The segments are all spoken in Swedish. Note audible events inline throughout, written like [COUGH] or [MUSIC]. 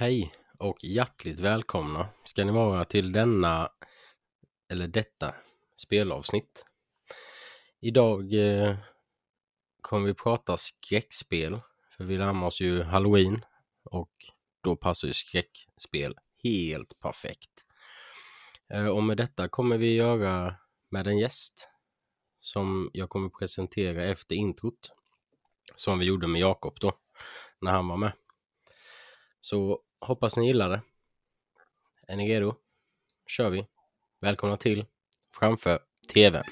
Hej och hjärtligt välkomna ska ni vara till denna, eller detta, spelavsnitt. Idag eh, kommer vi prata skräckspel, för vi närmar oss ju halloween och då passar ju skräckspel helt perfekt. Eh, och med detta kommer vi göra med en gäst som jag kommer presentera efter introt som vi gjorde med Jakob då, när han var med. Så hoppas ni gillar det. Är ni redo? kör vi. Välkomna till Framför TVn.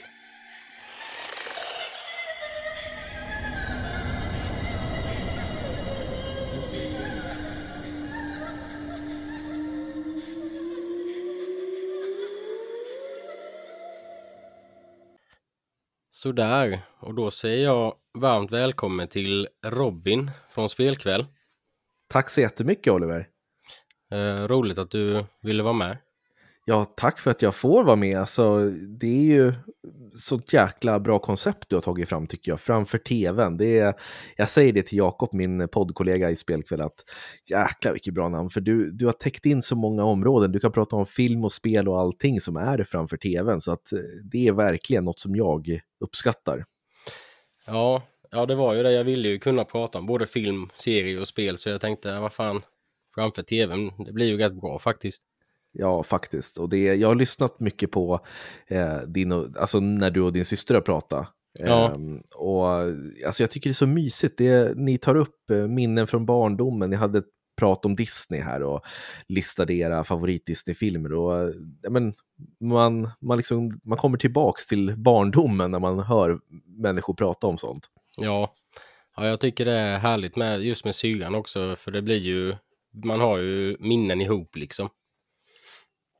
Sådär, och då säger jag varmt välkommen till Robin från Spelkväll. Tack så jättemycket Oliver. Eh, roligt att du ville vara med. Ja, tack för att jag får vara med. Alltså, det är ju sånt jäkla bra koncept du har tagit fram tycker jag, framför tvn. Det är, jag säger det till Jakob, min poddkollega i Spelkväll, att jäkla vilket bra namn, för du, du har täckt in så många områden. Du kan prata om film och spel och allting som är framför tvn, så att eh, det är verkligen något som jag uppskattar. Ja, ja, det var ju det. Jag ville ju kunna prata om både film, serie och spel, så jag tänkte, vad fan, framför tvn, det blir ju rätt bra faktiskt. Ja, faktiskt. Och det, jag har lyssnat mycket på eh, din, alltså när du och din syster har pratat. Ja. Ehm, och alltså jag tycker det är så mysigt. Det, ni tar upp eh, minnen från barndomen. Ni hade ett prat om Disney här och listade era favorit-Disney-filmer. Och, ja, men, man, man, liksom, man kommer tillbaks till barndomen när man hör människor prata om sånt. Ja, ja jag tycker det är härligt med just med syrran också, för det blir ju, man har ju minnen ihop liksom.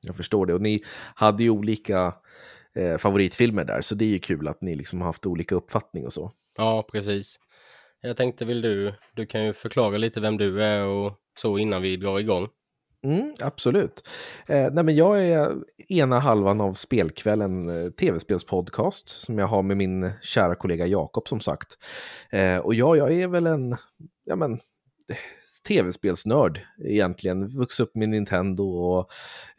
Jag förstår det. Och ni hade ju olika eh, favoritfilmer där, så det är ju kul att ni liksom har haft olika uppfattning och så. Ja, precis. Jag tänkte, vill du, du kan ju förklara lite vem du är och så innan vi drar igång. Mm, absolut. Eh, nej men jag är ena halvan av Spelkvällen eh, tv-spelspodcast som jag har med min kära kollega Jakob som sagt. Eh, och ja, jag är väl en, ja men, tv-spelsnörd egentligen. Vuxit upp med Nintendo och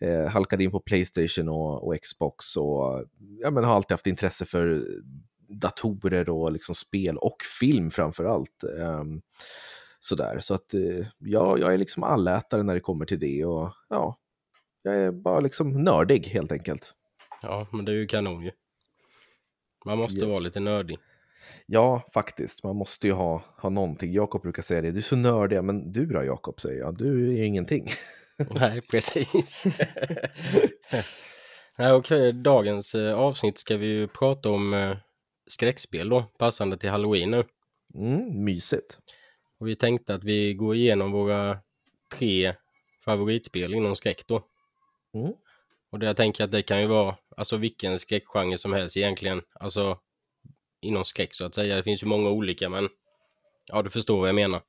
eh, halkade in på Playstation och, och Xbox och ja, men har alltid haft intresse för datorer och liksom spel och film framför allt. Um, sådär, så att uh, ja, jag är liksom allätare när det kommer till det och ja, jag är bara liksom nördig helt enkelt. Ja, men det är ju kanon ju. Man måste yes. vara lite nördig. Ja, faktiskt. Man måste ju ha, ha någonting. Jakob brukar säga det. Du är så nördig. Men du då, Jakob, säger jag. Du är ingenting. [LAUGHS] Nej, precis. [LAUGHS] Nej, okej, dagens eh, avsnitt ska vi ju prata om eh, skräckspel då, passande till halloween nu. Mm, mysigt. Och vi tänkte att vi går igenom våra tre favoritspel inom skräck då. Mm. Och det jag tänker att det kan ju vara, alltså vilken skräckgenre som helst egentligen. Alltså inom skräck så att säga. Det finns ju många olika men ja, du förstår vad jag menar.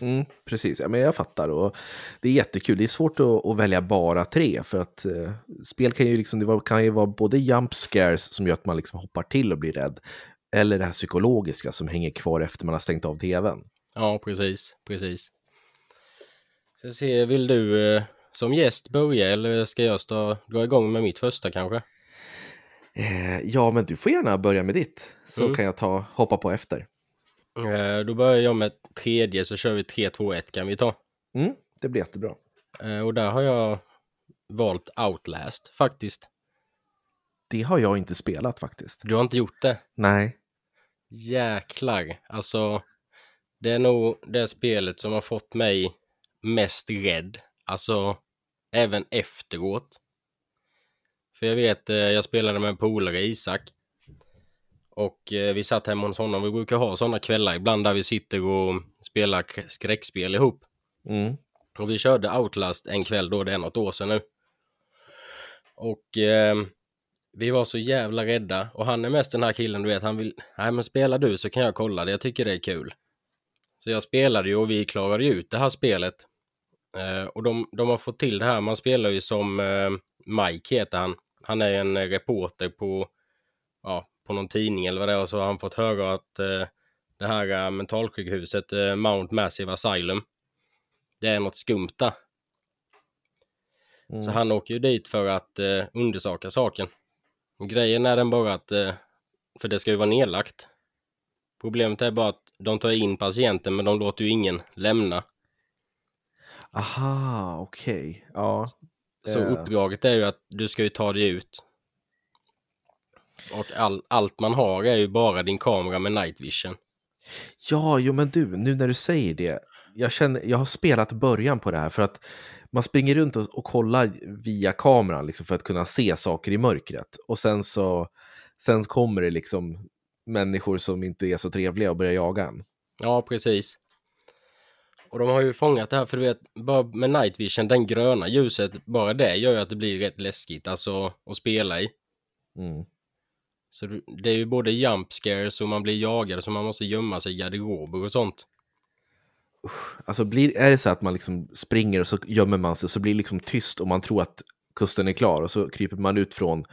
Mm, precis, ja, men jag fattar. Och det är jättekul. Det är svårt att, att välja bara tre för att eh, spel kan ju, liksom, det kan ju vara både jump scares som gör att man liksom hoppar till och blir rädd eller det här psykologiska som hänger kvar efter man har stängt av tvn. Ja, precis, precis. Så ser, vill du eh, som gäst börja eller ska jag stå, dra igång med mitt första kanske? Eh, ja, men du får gärna börja med ditt så mm. kan jag ta, hoppa på efter. Eh, då börjar jag med tredje så kör vi 3, 2, 1 kan vi ta. Mm, det blir jättebra. Eh, och där har jag valt Outlast faktiskt. Det har jag inte spelat faktiskt. Du har inte gjort det? Nej. Jäklar, alltså. Det är nog det spelet som har fått mig mest rädd. Alltså, även efteråt. För jag vet, eh, jag spelade med en polare, Isak. Och eh, vi satt hemma hos honom. Vi brukar ha sådana kvällar ibland där vi sitter och spelar skräckspel ihop. Mm. Och vi körde Outlast en kväll då, det är något år sedan nu. Och eh, vi var så jävla rädda. Och han är mest den här killen, du vet, han vill, nej men spelar du så kan jag kolla det, jag tycker det är kul. Så jag spelade ju och vi klarade ju ut det här spelet. Eh, och de, de har fått till det här, man spelar ju som eh, Mike heter han. Han är en reporter på, ja, på någon tidning eller vad det är och så har han fått höra att eh, det här mentalsjukhuset eh, Mount Massive Asylum det är något skumt där. Mm. Så han åker ju dit för att eh, undersöka saken. Grejen är den bara att, eh, för det ska ju vara nedlagt. Problemet är bara att de tar in patienten men de låter ju ingen lämna. Aha, okej. Ja. Så Eh. uppdraget är ju att du ska ju ta dig ut. Och all, allt man har är ju bara din kamera med night vision. Ja, jo men du, nu när du säger det. Jag, känner, jag har spelat början på det här för att man springer runt och, och kollar via kameran liksom, för att kunna se saker i mörkret. Och sen så sen kommer det liksom människor som inte är så trevliga och börjar jaga en. Ja, precis. Och de har ju fångat det här för du vet, bara med night vision, den gröna ljuset, bara det gör ju att det blir rätt läskigt alltså att spela i. Mm. Så det är ju både jump scares och man blir jagad så man måste gömma sig i garderober och sånt. Alltså blir, är det så att man liksom springer och så gömmer man sig så blir det liksom tyst och man tror att kusten är klar och så kryper man ut från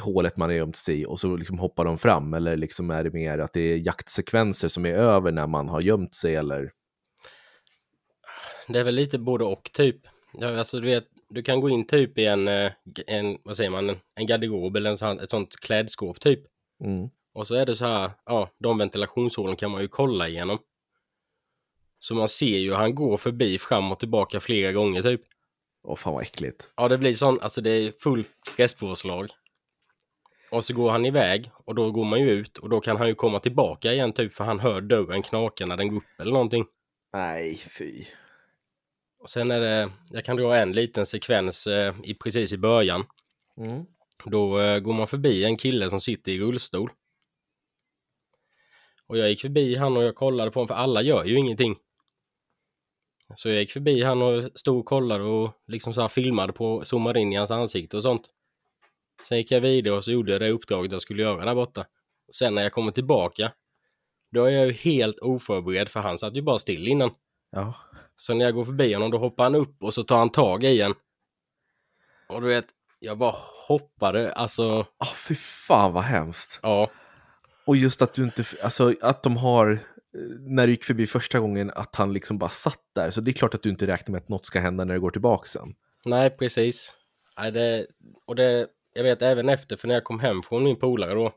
hålet man har gömt sig i och så liksom hoppar de fram eller liksom är det mer att det är jaktsekvenser som är över när man har gömt sig eller? Det är väl lite både och typ. Ja, alltså du vet, du kan gå in typ i en, eh, en vad säger man, en, garderob eller en sån, ett sånt klädskåp typ. Mm. Och så är det så här, ja, de ventilationshålen kan man ju kolla igenom. Så man ser ju han går förbi fram och tillbaka flera gånger typ. Åh fan vad äckligt. Ja, det blir sån, alltså det är fullt stresspåslag. Och så går han iväg och då går man ju ut och då kan han ju komma tillbaka igen typ för han hör dörren knaka när den går upp eller någonting. Nej, fy. Och sen är det, jag kan dra en liten sekvens eh, i, precis i början. Mm. Då eh, går man förbi en kille som sitter i rullstol. Och jag gick förbi han och jag kollade på honom för alla gör ju ingenting. Så jag gick förbi han och stod och kollade och liksom så här filmade på, zoomade in i hans ansikte och sånt. Sen gick jag vidare och så gjorde jag det uppdraget jag skulle göra där borta. Sen när jag kommer tillbaka, då är jag ju helt oförberedd för han satt ju bara still innan. Ja. Så när jag går förbi honom då hoppar han upp och så tar han tag i en. Och du vet, jag bara hoppade, alltså, Ah, fy fan vad hemskt. ja. Och just att du inte, alltså att de har, eh, när du gick förbi första gången, att han liksom bara satt där. Så det är klart att du inte räknar med att något ska hända när det går tillbaka sen. Nej, precis. Nej, det, och det, jag vet även efter, för när jag kom hem från min polare då,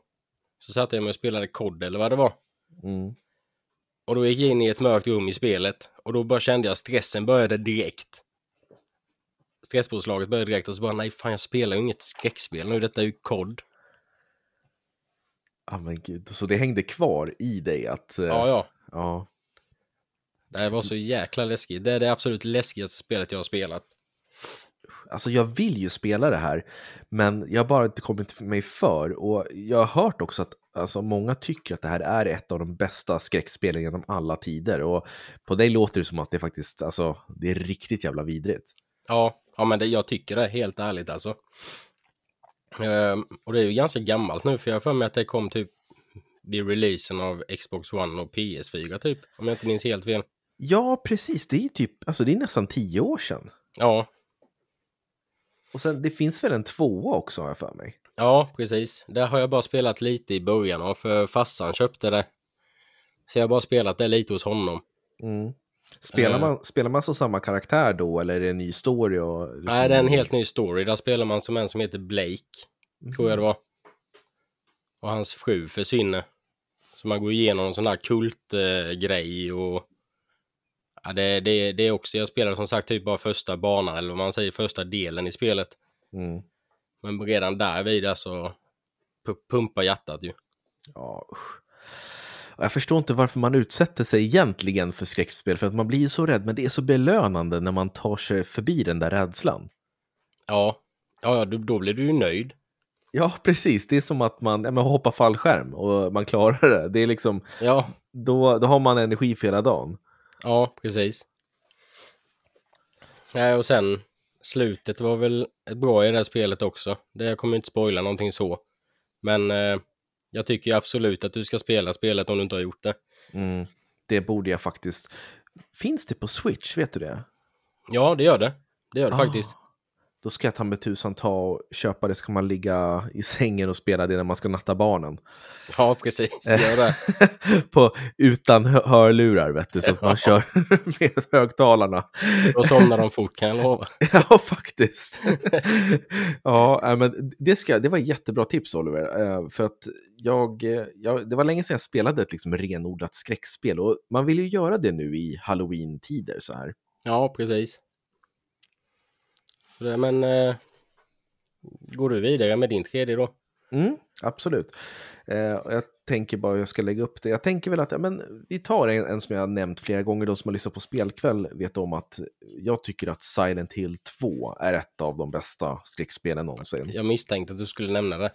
så satt jag med och spelade kod eller vad det var. Mm. Och då gick jag in i ett mörkt rum i spelet och då bara kände jag stressen började direkt. Stresspåslaget började direkt och så bara nej fan jag spelar ju inget skräckspel nu, detta är ju kod. Ja men gud, så det hängde kvar i dig att... eh, Ja, ja. ja. Det var så jäkla läskigt. Det är det absolut läskigaste spelet jag har spelat. Alltså jag vill ju spela det här, men jag har bara inte kommit mig för. Och jag har hört också att alltså, många tycker att det här är ett av de bästa skräckspelen genom alla tider. Och på dig låter det som att det faktiskt, alltså, det är riktigt jävla vidrigt. Ja, ja men det, jag tycker det, helt ärligt alltså. Ehm, och det är ju ganska gammalt nu, för jag har för mig att det kom typ vid releasen av Xbox One och PS4 typ, om jag inte minns helt fel. Ja, precis. Det är typ, alltså det är nästan tio år sedan. Ja, Och sen, det finns väl en tvåa också har jag för mig. Ja precis. Där har jag bara spelat lite i början av, för farsan köpte det. Så jag har bara spelat det lite hos honom. Mm. Spelar, Eh. man, spelar man som samma karaktär då, eller är det en ny story? Och, liksom- Nej, det är en helt ny story. Där spelar man som en som heter Blake, tror jag det var. Och hans fru försvinner. Så man går igenom en sån där kultgrej och... Ja, det, det, det är också, jag spelade som sagt typ bara första banan, eller vad man säger, första delen i spelet. Mm. Men redan där vid så pu- pumpar hjärtat ju. Ja, usch. Jag förstår inte varför man utsätter sig egentligen för skräckspel, för att man blir ju så rädd, men det är så belönande när man tar sig förbi den där rädslan. Ja, ja, ja då, blir du ju nöjd. Ja, precis. Det är som att man ja, hoppar fallskärm och man klarar det. Det är liksom, Ja, då, då har man energi för hela dagen. ja, precis. Nej, och sen slutet var väl ett bra i det här spelet också. Det jag kommer inte spoila någonting så. Men eh, jag tycker absolut att du ska spela spelet om du inte har gjort det. Mm. Det borde jag faktiskt. Finns det på Switch? Vet du det? Ja, det gör det. Det gör det Ah. faktiskt. Då ska jag ta med tusan ta och köpa det så kan man ligga i sängen och spela det när man ska natta barnen. Ja, precis. Gör det. [LAUGHS] På, utan hö- hörlurar, vet du, så att man kör [LAUGHS] med högtalarna. Då somnar de fort kan jag lova. [LAUGHS] Ja, faktiskt. ja, men det, ska, det var jättebra tips, Oliver. eh, För att jag, eh, jag, det var länge sedan jag spelade ett liksom renodlat skräckspel och man vill ju göra det nu i halloween-tider så här. Ja, precis. Men eh, går du vidare med din tredje då? Mm, absolut. Eh, jag tänker bara hur jag ska lägga upp det. Jag tänker väl att ja, men, vi tar en, en som jag har nämnt flera gånger. De som har lyssnat på Spelkväll vet om att jag tycker att Silent Hill 2 är ett av de bästa skräckspelen någonsin. Jag misstänkte att du skulle nämna det.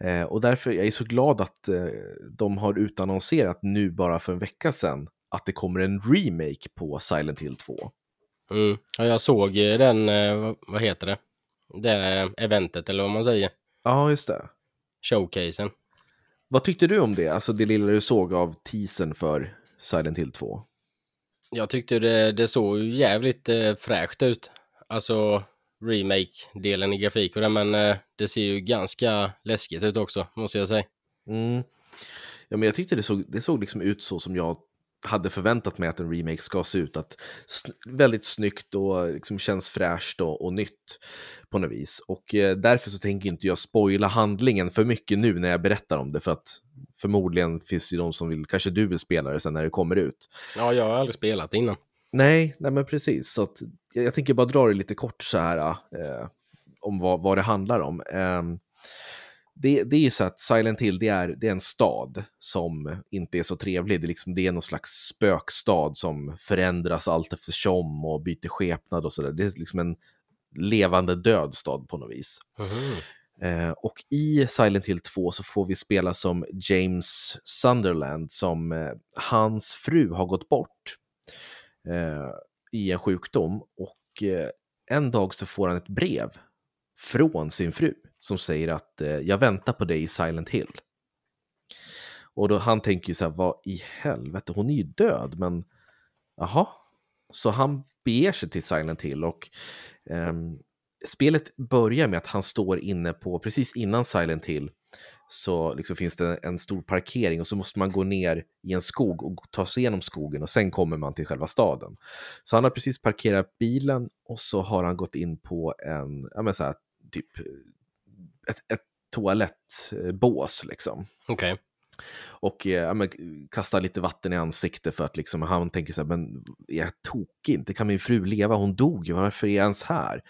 Eh, och därför jag är så glad att eh, de har utannonserat nu bara för en vecka sedan att det kommer en remake på Silent Hill 2. Mm. Ja, jag såg den, eh, vad- heter det? Det eventet eller vad man säger. Ja, just det. Showcasen. Vad tyckte du om det? Alltså det lilla du såg av teasern för Silent Hill 2. Jag tyckte det, det såg ju jävligt eh, fräscht ut. Alltså remake-delen i grafik och det, men eh, det ser ju ganska läskigt ut också, måste jag säga. Mm. Ja, men jag tyckte det såg, det såg liksom ut så som jag hade förväntat mig att en remake ska se ut. Att väldigt snyggt och liksom känns fräscht och, och nytt på något vis. Och eh, därför så tänker inte jag spoila handlingen för mycket nu när jag berättar om det. För att förmodligen finns det ju de som vill, kanske du vill spela det sen när det kommer ut. Ja, jag har aldrig spelat innan. Nej, nej men precis. Så att, jag, jag tänker bara dra det lite kort så här eh, om vad, vad det handlar om. Ehm, det, det är ju så att Silent Hill det är, det är en stad som inte är så trevlig. Det är, liksom, det är någon slags spökstad som förändras allt eftersom och byter skepnad och sådär. Det är liksom en levande död stad på något vis. Mhm. Eh, och i Silent Hill 2 så får vi spela som James Sunderland som eh, hans fru har gått bort eh, i en sjukdom och eh, en dag så får han ett brev från sin fru som säger att eh, jag väntar på dig i Silent Hill. Och då han tänker ju så här, vad i helvete, hon är ju död, men jaha. Så han beger sig till Silent Hill och eh, spelet börjar med att han står inne på, precis innan Silent Hill, så liksom finns det en stor parkering och så måste man gå ner i en skog och ta sig igenom skogen och sen kommer man till själva staden. Så han har precis parkerat bilen och så har han gått in på en, ja men så här, typ ett, ett toalettbås liksom. Okej. Och eh, ja, men, kastar lite vatten i ansiktet för att liksom, han tänker så här, men är jag tokig? Inte kan min fru leva? Hon dog ju, varför är jag ens här?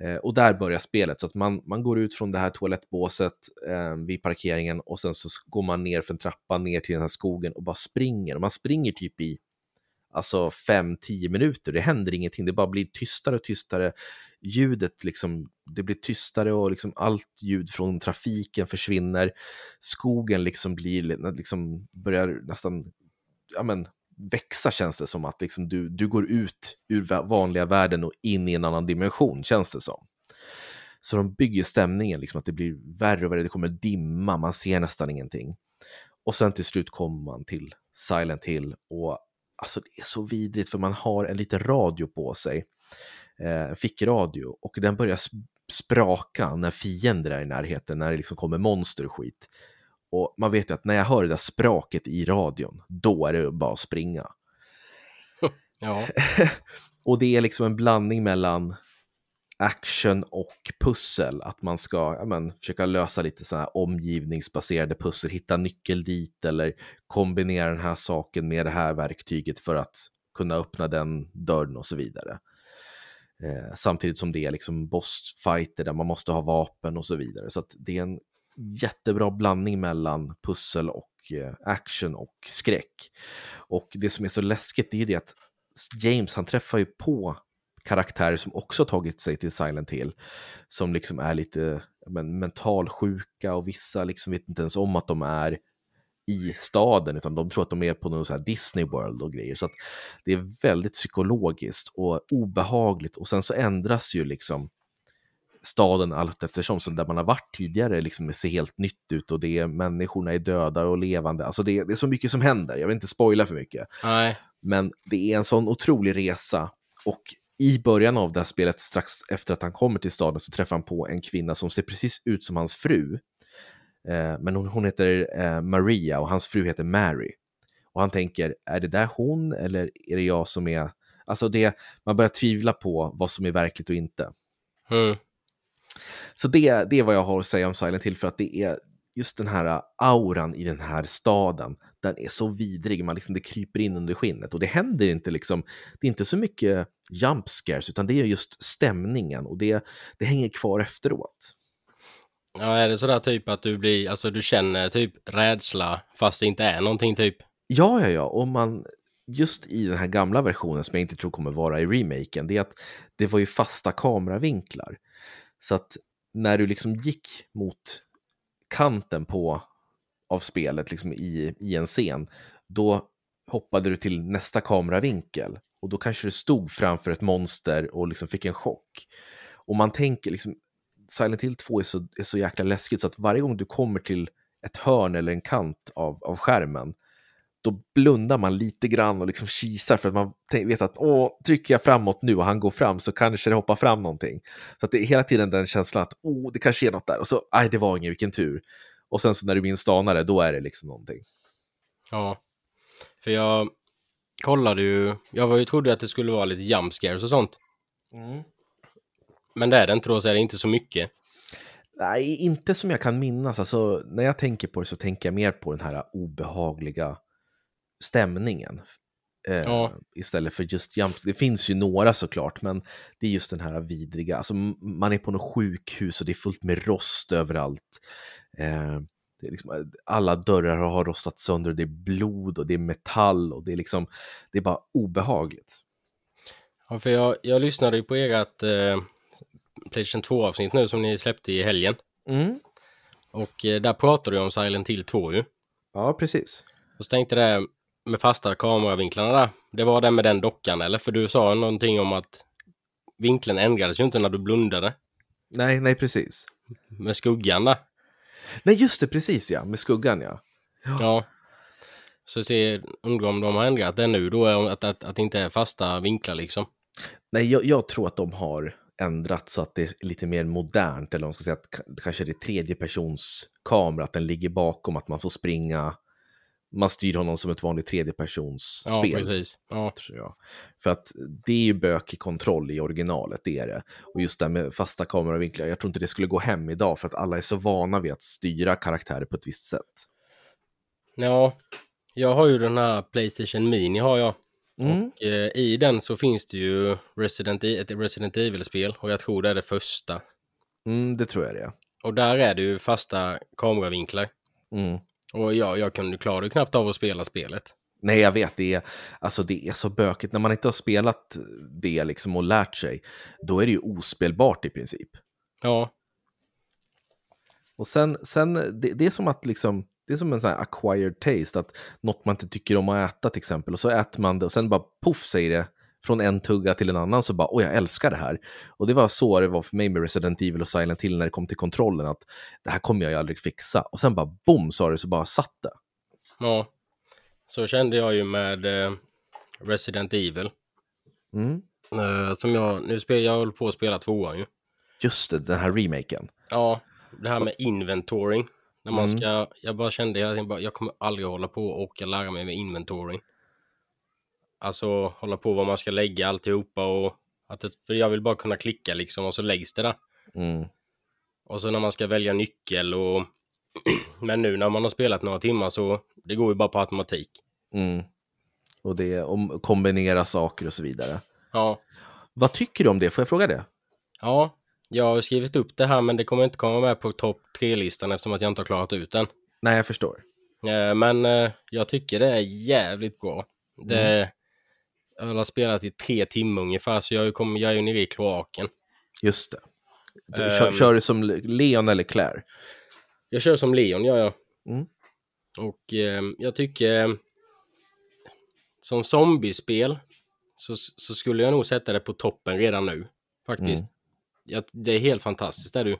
Eh, och där börjar spelet, så att man, man går ut från det här toalettbåset eh, vid parkeringen och sen så går man ner för en trappa ner till den här skogen och bara springer. Och man springer typ i alltså 5-10 minuter, det händer ingenting, det bara blir tystare och tystare. Ljudet liksom, det blir tystare och liksom allt ljud från trafiken försvinner. Skogen liksom blir, liksom börjar nästan, ja men, växa känns det som att liksom du, du går ut ur vanliga världen och in i en annan dimension känns det som. Så de bygger stämningen, liksom att det blir värre och värre, det kommer dimma, man ser nästan ingenting. Och sen till slut kommer man till Silent Hill och alltså det är så vidrigt för man har en liten radio på sig, eh, fickradio, och den börjar sp- spraka när fiender är i närheten, när det liksom kommer monster och skit. Och man vet ju att när jag hör det där spraket i radion, då är det bara att springa. [LAUGHS] Ja. [LAUGHS] Och det är liksom en blandning mellan action och pussel. Att man ska ja, men, försöka lösa lite sådana här omgivningsbaserade pussel, hitta nyckel dit eller kombinera den här saken med det här verktyget för att kunna öppna den dörren och så vidare. Eh, samtidigt som det är liksom bossfighter där man måste ha vapen och så vidare. Så att det är en jättebra blandning mellan pussel och eh, action och skräck. Och det som är så läskigt det är ju det att James han träffar ju på karaktärer som också tagit sig till Silent Hill. Som liksom är lite men, mentalsjuka och vissa liksom vet inte ens om att de är i staden utan de tror att de är på någon så Disney World och grejer. Så det är väldigt psykologiskt och obehagligt och sen så ändras ju liksom staden allt eftersom. Så där man har varit tidigare liksom ser helt nytt ut och det är människorna är döda och levande. Alltså det, det är så mycket som händer. Jag vill inte spoila för mycket. Nej. Men det är en sån otrolig resa och i början av det här spelet, strax efter att han kommer till staden, så träffar han på en kvinna som ser precis ut som hans fru. Eh, men hon, hon heter eh, Maria och hans fru heter Mary. Och han tänker, är det där hon eller är det jag som är... Alltså det, man börjar tvivla på vad som är verkligt och inte. Mm. Så det, det är vad jag har att säga om Silent Hill för att det är just den här auran i den här staden. Den är så vidrig, man liksom, det kryper in under skinnet och det händer inte liksom, det är inte så mycket jump scares utan det är just stämningen och det, det hänger kvar efteråt. Ja, är det sådär typ att du blir, alltså du känner typ rädsla fast det inte är någonting typ? Ja, ja, ja, och man, just i den här gamla versionen som jag inte tror kommer vara i remaken, det är att det var ju fasta kameravinklar. Så att när du liksom gick mot kanten på av spelet liksom i, i en scen, då hoppade du till nästa kameravinkel och då kanske du stod framför ett monster och liksom fick en chock. Och man tänker liksom, Silent Hill 2 är så, är så jäkla läskigt så att varje gång du kommer till ett hörn eller en kant av, av skärmen, då blundar man lite grann och liksom kisar för att man vet att åh, trycker jag framåt nu och han går fram så kanske det hoppar fram någonting. Så att det är hela tiden den känslan att åh, det kanske är något där och så, nej, det var ingen, vilken tur. Och sen så när du minst anar det, då är det liksom någonting. Ja, för jag kollade ju, jag var ju trodde att det skulle vara lite jump scares och sånt. Mm. Men det är det inte då, så är det inte så mycket. Nej, inte som jag kan minnas. Alltså, när jag tänker på det så tänker jag mer på den här obehagliga stämningen. Eh, Ja. Istället för just jump. Det finns ju några såklart, men det är just den här vidriga. Alltså, man är på något sjukhus och det är fullt med rost överallt. Eh, det är liksom, alla dörrar har rostat sönder, det är blod och det är metall och det är liksom, det är bara obehagligt. Ja, för jag, jag lyssnade ju på ert eh, Playstation 2-avsnitt nu som ni släppte i helgen. Mm. Och eh, där pratade du om Silent Hill 2 ju. Ja, precis. Och så tänkte det med fasta kameravinklarna där. Det var den med den dockan eller? För du sa någonting om att vinkeln ändrades ju inte när du blundade. Nej, nej, precis. Med skuggan där. Nej, just det, precis ja, med skuggan ja. Ja. Så se, undrar om de har ändrat det nu då, att, att, att det inte är fasta vinklar liksom. Nej, jag, jag tror att de har ändrat så att det är lite mer modernt, eller om man ska säga att ka- kanske det är tredje persons kamera, att den ligger bakom, att man får springa, man styr honom som ett vanligt tredjepersons Ja, precis. Ja. Tror jag. För att det är ju bökig kontroll i originalet, det är det. Och just det här med fasta kameravinklar, jag tror inte det skulle gå hem idag för att alla är så vana vid att styra karaktärer på ett visst sätt. ja, jag har ju den här Playstation Mini har jag. Mm. Och, eh, I den så finns det ju Resident, E- ett Resident Evil-spel och jag tror det är det första. Mm, det tror jag det är. Och där är det ju fasta kameravinklar. Mm. Och jag, jag kunde klara knappt av att spela spelet. Nej, jag vet, det är, alltså det är så bökigt. När man inte har spelat det liksom och lärt sig, då är det ju ospelbart i princip. Ja, Och sen, sen det, det är som att liksom, det är som en sån här acquired taste, att något man inte tycker om att äta till exempel, och så äter man det och sen bara poff säger det från en tugga till en annan så bara, oj jag älskar det här. Och det var så det var för mig med Resident Evil och Silent Hill när det kom till kontrollen, att det här kommer jag ju aldrig fixa. Och sen bara bom sa det så bara satt det. ja. Så kände jag ju med eh, Resident Evil. Mm. Eh, som jag, nu spelar jag håller på att spela tvåan ju. Just det, den här remaken. Ja, det här med inventoring. När man Mm. ska, jag bara kände hela tiden bara, jag kommer aldrig hålla på och orka lära mig med inventoring. Alltså hålla på vad man ska lägga alltihopa och att det, för jag vill bara kunna klicka liksom och så läggs det där. Mm. Och så när man ska välja nyckel och [CLEARS THROAT] men nu när man har spelat några timmar så det går ju bara på automatik. Mm. Och det om kombinera saker och så vidare. Ja, Vad tycker du om det? Får jag fråga det? ja, jag har skrivit upp det här men det kommer inte komma med på topp tre-listan eftersom att jag inte har klarat ut den. Nej, jag förstår. Eh, Men eh, jag tycker det är jävligt bra. Det, Jag har spelat i tre timmar ungefär så jag kom, jag är ju nere i kloaken. Just det. Du, kör, Ehm. kör du som Leon eller Claire? Jag kör som Leon gör jag. Mm. Och eh, jag tycker eh, som zombiespel så, så skulle jag nog sätta det på toppen redan nu. Faktiskt. Mm. Ja, det är helt fantastiskt är du.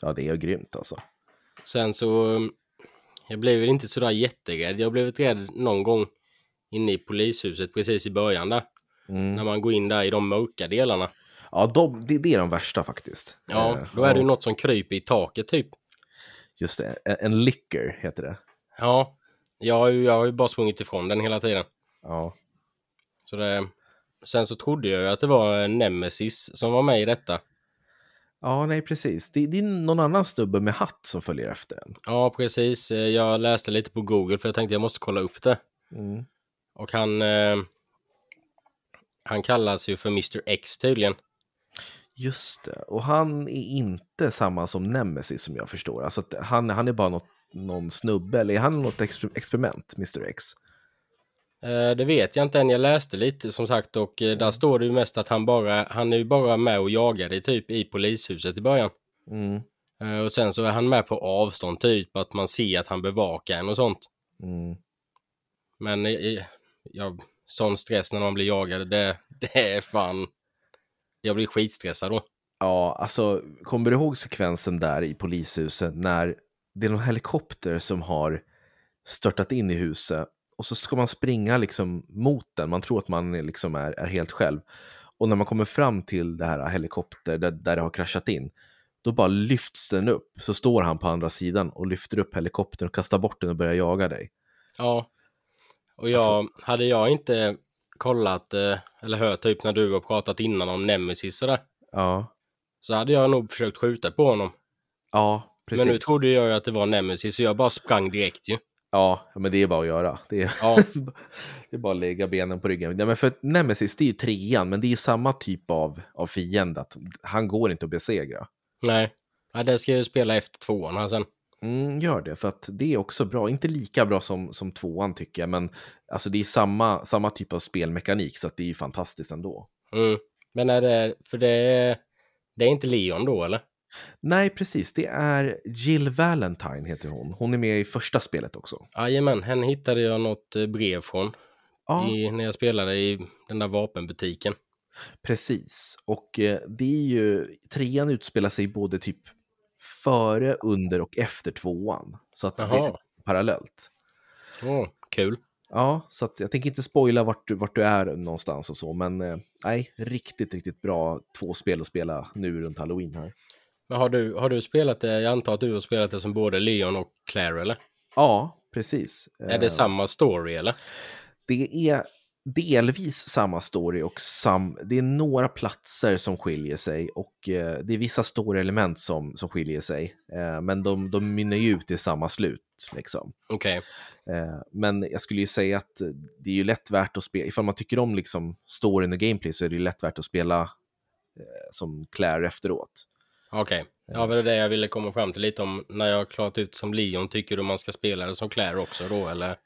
Ja, det är grymt alltså. Sen så, um, jag blev väl inte sådär jätterädd. Jag blev rädd någon gång inne i polishuset precis i början där. Mm. När man går in där i de mörka delarna. Ja, de, det, det är de värsta faktiskt. Ja, Eh, då är det ju något som kryper i taket typ. Just det, en, en licker heter det. Ja, jag har, ju, jag har ju bara sprungit ifrån den hela tiden. Ja, Så det, sen så trodde jag ju att det var Nemesis som var med i detta. ja nej precis. Det, det är någon annan snubbe med hatt som följer efter en. Ja, precis. Eh, Jag läste lite på Google för jag tänkte jag måste kolla upp det. Mm. Och han... Eh, han kallas ju för Mr X tydligen. Just det, och han är inte samma som Nemesis som jag förstår. Alltså han, han är bara något, någon snubbe, eller är han något exper- experiment, Mr X? Eh, det vet jag inte än. Jag läste lite som sagt och eh, där står det ju mest att han bara... Han är ju bara med och jagar dig typ i polishuset i början. Mm. Eh, och sen så är han med på avstånd typ att man ser att han bevakar en och sånt. Mm. Men eh, ja, sån stress när man blir jagad, det, det är fan... Jag blir skitstressad då. Ja, alltså kommer du ihåg sekvensen där i polishuset när det är någon helikopter som har störtat in i huset och så ska man springa liksom mot den. Man tror att man är liksom är, är helt själv. Och när man kommer fram till det här helikopter där, där det har kraschat in, då bara lyfts den upp. Så står han på andra sidan och lyfter upp helikoptern och kastar bort den och börjar jaga dig. Ja. Och jag, hade jag inte kollat eh, eller hört typ när du har pratat innan om Nemesis sådär, Ja, så hade jag nog försökt skjuta på honom. ja precis. Men nu trodde jag ju att det var Nemesis så jag bara sprang direkt ju. Ja, men det är bara att göra. Det är, Ja, [LAUGHS] det är bara att lägga benen på ryggen. Ja, men för Nemesis, det är ju trean, men det är samma typ av, av fiende. Att han går inte att besegra. nej. Ja, det ska jag ju spela efter tvåan här sen. Mm, gör det, för att det är också bra. Inte lika bra som, som tvåan tycker jag, men alltså det är samma, samma typ av spelmekanik, så att det är ju fantastiskt ändå. Mm. Men är det, för det är, det är inte Leon då eller? Nej, precis. Det är Jill Valentine heter hon. Hon är med i första spelet också. Jajamän, henne hittade jag något eh, brev från Ja, i, när jag spelade i den där vapenbutiken. precis. Och eh, det är ju, trean utspelar sig både typ före, under och efter tvåan. Så att det Jaha. är parallellt. Åh, kul. Ja, så att jag tänker inte spoila vart du, vart du är någonstans och så, men eh, nej, riktigt, riktigt bra två spel att spela nu runt halloween här. Men har du, har du spelat det? Jag antar att du har spelat det som både Leon och Claire eller? Ja, precis. Är det Eh, samma story eller? Det är delvis samma story och sam, det är några platser som skiljer sig och eh, det är vissa story-element som, som skiljer sig. Eh, men de, de mynnar ju ut i samma slut. Liksom. Okej. Eh, men jag skulle ju säga att det är ju lätt värt att spela, ifall man tycker om liksom storyn och gameplay så är det ju lätt värt att spela eh, som Claire efteråt. Okej. Ja, det är det jag ville komma fram till lite om. När jag har klarat ut som Leon, tycker du man ska spela det som Claire också då eller?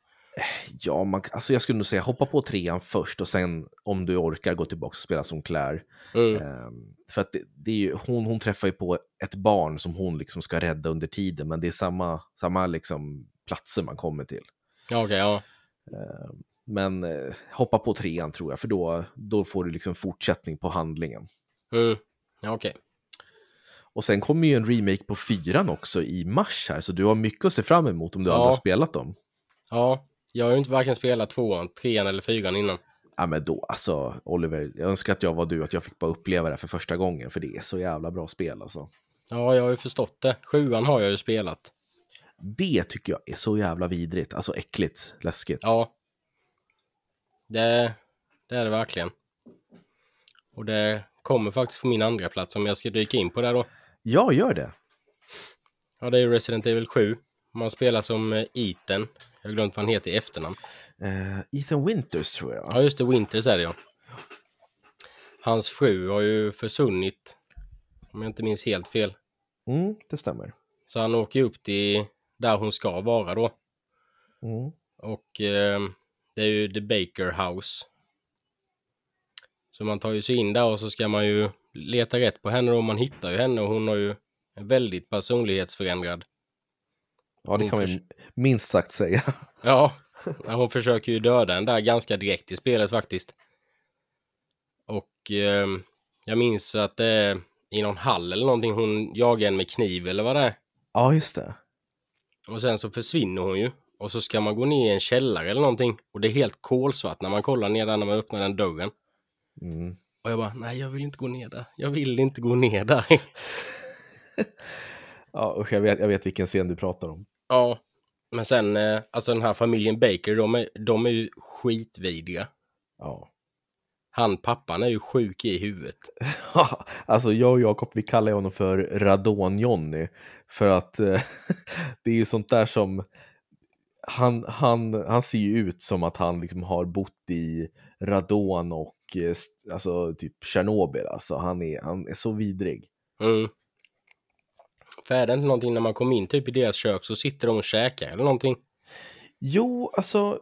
Ja, man, alltså jag skulle nog säga hoppa på trean först och sen om du orkar gå tillbaka och spela som Claire. Mm. Ehm, för att det, det är ju, hon, hon träffar ju på ett barn som hon liksom ska rädda under tiden, men det är samma, samma liksom platser man kommer till. Ja, Okej, ja. Ehm, men eh, hoppa på trean tror jag, för då, då får du liksom fortsättning på handlingen. Mm. Ja, okej. Och sen kommer ju en remake på fyran också i mars här, så du har mycket att se fram emot om du Ja. aldrig har spelat dem. Ja, jag har ju inte varken spelat tvåan, trean eller fyran innan. Ja men då, alltså Oliver, jag önskar att jag var du, att jag fick bara uppleva det för första gången, för det är så jävla bra spel alltså. Ja, jag har ju förstått det. Sjuan har jag ju spelat. Det tycker jag är så jävla vidrigt, alltså äckligt, läskigt. Ja. Det, det är det verkligen. Och det kommer faktiskt på min andra plats om jag ska dyka in på det då. Ja, gör det. Ja, det är ju Resident Evil 7. Man spelar som eh, Ethan. Jag har glömt vad han heter i efternamn. Eh, Ethan Winters tror jag. Ja, just det. Winters är det ja. Hans fru har ju försvunnit. Om jag inte minns helt fel. Mm, det stämmer. Så han åker upp till där hon ska vara då. Mm. Och eh, det är ju The Baker House. Så man tar ju sig in där och så ska man ju leta rätt på henne och man hittar ju henne och hon har ju en väldigt personlighetsförändrad. Ja, det kan man minst sagt säga. Ja, hon försöker ju döda en där ganska direkt i spelet faktiskt. Och eh, jag minns att det är i någon hall eller någonting hon jagar en med kniv eller vad det är. Ja, just det. Och sen så försvinner hon ju. Och så ska man gå ner i en källare eller någonting. Och det är helt kolsvart när man kollar ner där när man öppnar den dörren. Mm. Och jag bara, nej jag vill inte gå ner där. Jag vill inte gå ner där. [LAUGHS] Ja, usch, jag vet, jag vet vilken scen du pratar om. Ja, men sen, eh, alltså den här familjen Baker, de är, de är ju skitvidriga. Ja. Han, pappan, är ju sjuk i huvudet. [LAUGHS] alltså jag och Jakob, vi kallar honom för Radon-Johnny. För att eh, [LAUGHS] det är ju sånt där som, han, han, han ser ju ut som att han liksom har bott i radon och eh, alltså typ Tjernobyl. Alltså han är, han är så vidrig. Mm. För det inte någonting när man kommer in typ i deras kök så sitter de och käkar eller någonting? Jo, alltså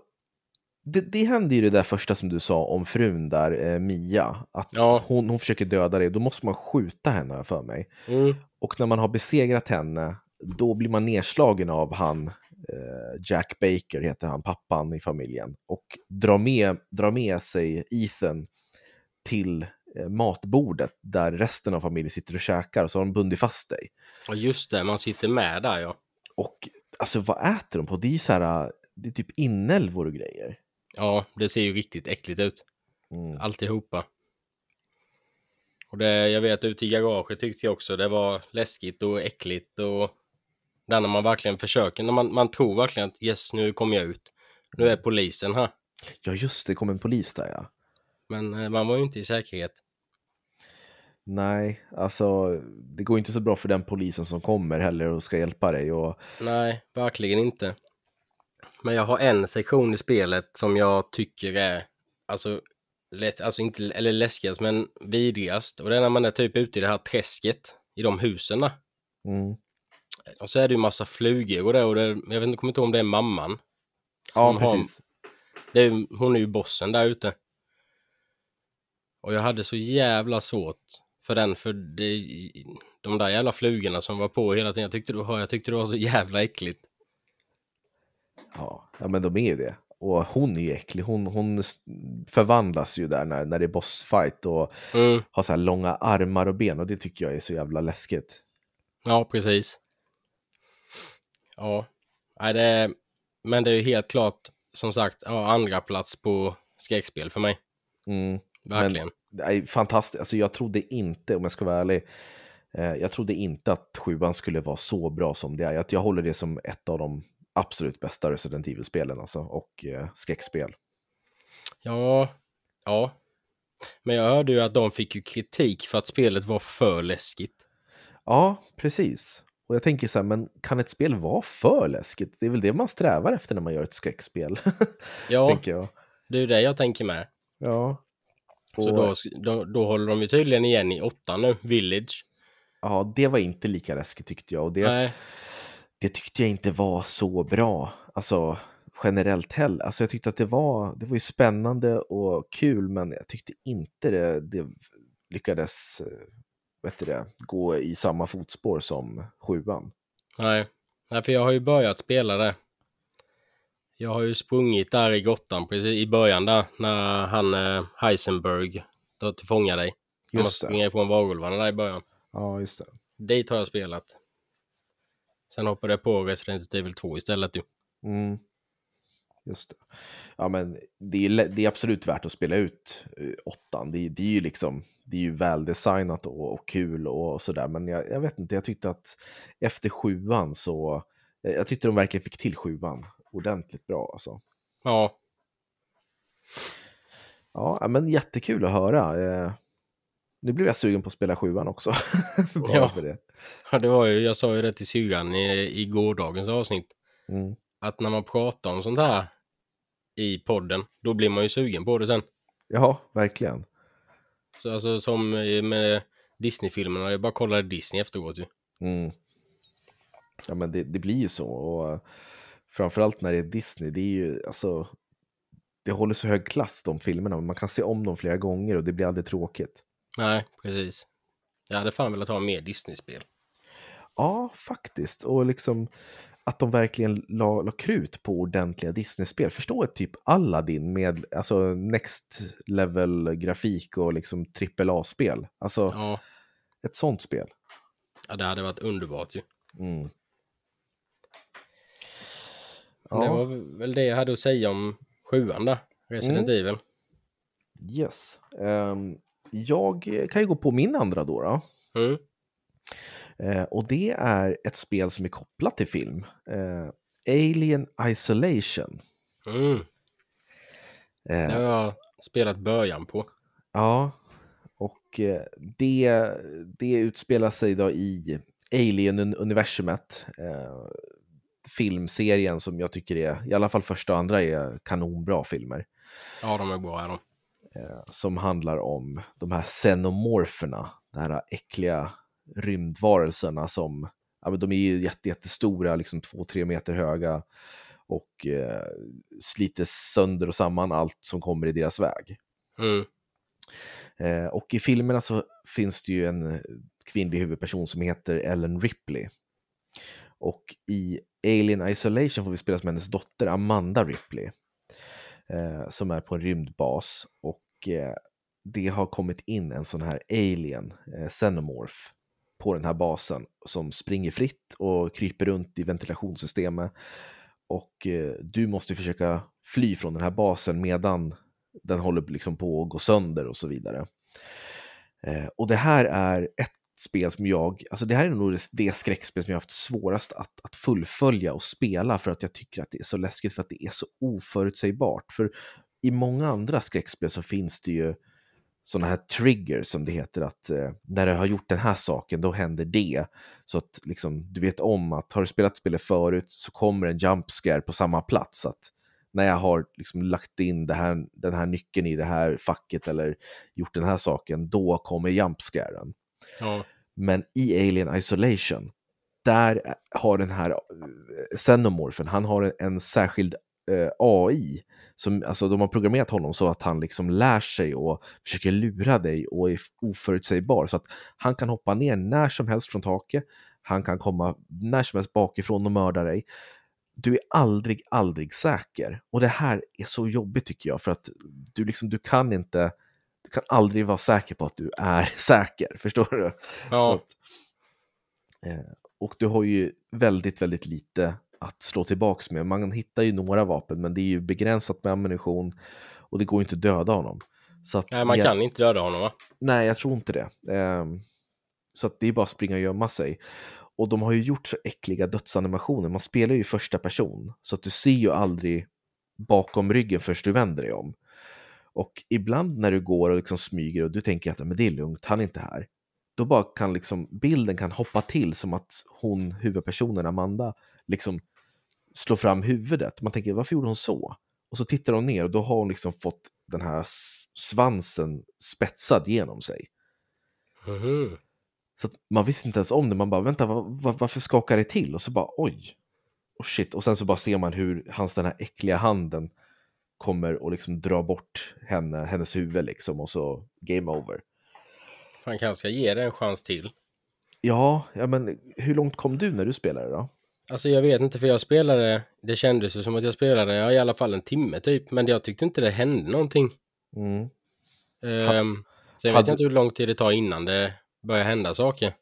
det, det hände ju det där första som du sa om frun där, eh, Mia. Att Ja. hon, hon försöker döda dig, då måste man skjuta henne för mig. Mm. Och när man har besegrat henne, då blir man nedslagen av han, eh, Jack Baker heter han, pappan i familjen. Och drar med, drar med sig Ethan till eh, matbordet där resten av familjen sitter och käkar och så har de bundit fast dig. Och just det, man sitter med där ja. Och alltså vad äter de på? Det är ju så här, det är typ inälvor och grejer. Ja, det ser ju riktigt äckligt ut. Mm. Alltihopa. Och det, jag vet ute i garaget tyckte jag också det var läskigt och äckligt och där när man verkligen försöker, när man, man tror verkligen att yes, nu kommer jag ut. Nu är polisen här. Ja just det, det kom en polis där ja. Men eh, man var ju inte i säkerhet. Nej, alltså det går inte så bra för den polisen som kommer heller och ska hjälpa dig. Och, Nej, verkligen inte. Men jag har en sektion i spelet som jag tycker är, alltså, lätt, alltså inte, eller läskigast, men vidrigast. Och det är när man är typ ute i det här träsket, i de husen. mm. Och så är det ju massa flugor och det, och det jag vet inte, kommer inte ihåg om det är mamman. Ja, har- precis. Det är, hon är ju bossen där ute. Och jag hade så jävla svårt för den, för det, de där jävla flugorna som var på hela tiden. Jag tyckte, jag tyckte det var så jävla äckligt. Ja, men de är ju det. Och hon är ju äcklig. Hon, hon förvandlas ju där när, när det är bossfight och Mm, har så här långa armar och ben och det tycker jag är så jävla läskigt. ja, precis. Ja, nej, det men det är ju helt klart, som sagt, ja, andra plats på skräckspel för mig. Mm. Verkligen. Det är fantastiskt. Alltså jag trodde inte, om jag ska vara ärlig, eh, jag trodde inte att sjuan skulle vara så bra som det är. Jag, jag håller det som ett av de absolut bästa Resident Evil-spelen alltså, och eh, skräckspel. Ja, ja. Men jag hörde ju att de fick ju kritik för att spelet var för läskigt. Ja, precis. Och jag tänker så här, men kan ett spel vara för läskigt? Det är väl det man strävar efter när man gör ett skräckspel, [LAUGHS] Ja, det är ju det jag tänker med. Ja. Så Och, då, då, då håller de ju tydligen igen i åttan nu, Village. Ja, det var inte lika läskigt tyckte jag. Och det, Nej, det tyckte jag inte var så bra. Alltså generellt heller. Alltså jag tyckte att det var, det var ju spännande och kul, men jag tyckte inte det, det lyckades eh, vet du det, gå i samma fotspår som sjuan. nej. Nej, för jag har ju börjat spela det. Jag har ju sprungit där i grottan precis i början där, när han eh, Heisenberg tar tillfånga dig. Just måste det. springa ifrån varulvarna där i början. Ja, just det. Dit har jag spelat. Sen hoppade jag på Resident Evil 2 istället ju. Mm. Just det. Ja, men det är, det är absolut värt att spela ut eh, åttan. Det, är- det är ju liksom, det är ju väldesignat och, och kul och sådär. Men jag, jag vet inte, jag tyckte att efter sjuan så, eh, jag tyckte de verkligen fick till sjuan ordentligt bra alltså. Ja, Ja, men jättekul att höra. Eh, Nu blev jag sugen på att spela sjuan också. [LAUGHS] Ja. det. Ja, det var ju, jag sa ju det till syrran i, i gårdagens avsnitt. Mm. Att när man pratar om sånt här i podden, då blir man ju sugen på det sen. Ja, verkligen. Så alltså som med Disney-filmerna, jag bara kollade Disney efteråt ju. Mm. Ja, men det, det blir ju så. Och eh, framförallt när det är Disney, det är ju alltså, det håller så hög klass de filmerna. Man kan se om dem flera gånger och det blir aldrig tråkigt. Nej, precis. Jag hade fan velat ha mer Disney-spel. Ja, faktiskt. Och liksom att de verkligen la, la krut på ordentliga Disney-spel. Förstå ett typ Aladdin med alltså next level grafik och liksom AAA-spel. Alltså Ja, ett sånt spel. ja, det hade varit underbart ju. Mm. Men Det Ja. var väl det jag hade att säga om sjuan där, Resident Mm. Evil. Yes. Um, jag kan ju gå på min andra då. då. Mm. Uh, och det är ett spel som är kopplat till film. Uh, Alien Isolation. Mm. Uh, Det har jag spelat början på. Ja, och eh, det, det utspelar sig då i Alien-universumet. Filmserien som jag tycker är, i alla fall första och andra, är kanonbra filmer. Ja, de är bra är de. Eh, som handlar om de här xenomorferna, de här äckliga rymdvarelserna som, ja, men de är ju jätte, jättestora, liksom två, tre meter höga och eh, sliter sönder och samman allt som kommer i deras väg. Mm. Eh, och i filmerna så finns det ju en kvinnlig huvudperson som heter Ellen Ripley. Och i Alien Isolation får vi spela som hennes dotter Amanda Ripley. Eh, som är på en rymdbas och eh, det har kommit in en sån här alien, eh, xenomorph, på den här basen som springer fritt och kryper runt i ventilationssystemet. Och eh, du måste försöka fly från den här basen medan den håller liksom på att gå sönder och så vidare. Eh, och det här är ett spel som jag, alltså det här är nog det, det skräckspel som jag haft svårast att, att fullfölja och spela för att jag tycker att det är så läskigt för att det är så oförutsägbart. För i många andra skräckspel så finns det ju sådana här triggers som det heter att eh, när du har gjort den här saken då händer det. Så att liksom, du vet om att har du spelat spelet förut så kommer en jump scare på samma plats. Att när jag har liksom lagt in här, den här nyckeln i det här facket eller gjort den här saken, då kommer jump scaren. Ja. Men i Alien Isolation, där har den här Xenomorphen, xenomorfen, han har en, särskild eh, AI. Som, alltså de har programmerat honom så att han liksom lär sig och försöker lura dig och är oförutsägbar. Så att han kan hoppa ner när som helst från taket. Han kan komma när som helst bakifrån och mörda dig. Du är aldrig, aldrig säker. Och det här är så jobbigt tycker jag, för att du, liksom, du kan inte kan aldrig vara säker på att du är [LAUGHS] säker, förstår du? Ja. Att, eh, och du har ju väldigt, väldigt lite att slå tillbaks med. Man hittar ju några vapen, men det är ju begränsat med ammunition och det går ju inte att döda honom. Att, Nej, man jag, kan inte döda honom va? Nej, jag tror inte det. Eh, så att det är bara att springa och gömma sig. Och de har ju gjort så äckliga dödsanimationer. Man spelar ju första person, så att du ser ju aldrig bakom ryggen först du vänder dig om. Och ibland när du går och liksom smyger och du tänker att men det är lugnt, han är inte här. Då bara kan liksom bilden kan hoppa till som att hon, huvudpersonen Amanda, liksom slår fram huvudet. Man tänker varför gjorde hon så? Och så tittar hon ner och då har hon liksom fått den här svansen spetsad genom sig. Mhm. Så man visste inte ens om det, man bara vänta var, var, varför skakar det till? Och så bara oj, och shit, och sen så bara ser man hur hans den här äckliga handen kommer och liksom dra bort henne, hennes huvud liksom och så game over. Man kanske ska ge det en chans till. Ja, ja men hur långt kom du när du spelade då? Alltså jag vet inte för jag spelade, det kändes ju som att jag spelade ja, i alla fall en timme typ, men jag tyckte inte det hände någonting. Mm. Um, så jag hade- vet inte hur lång tid det tar innan det börjar hända saker.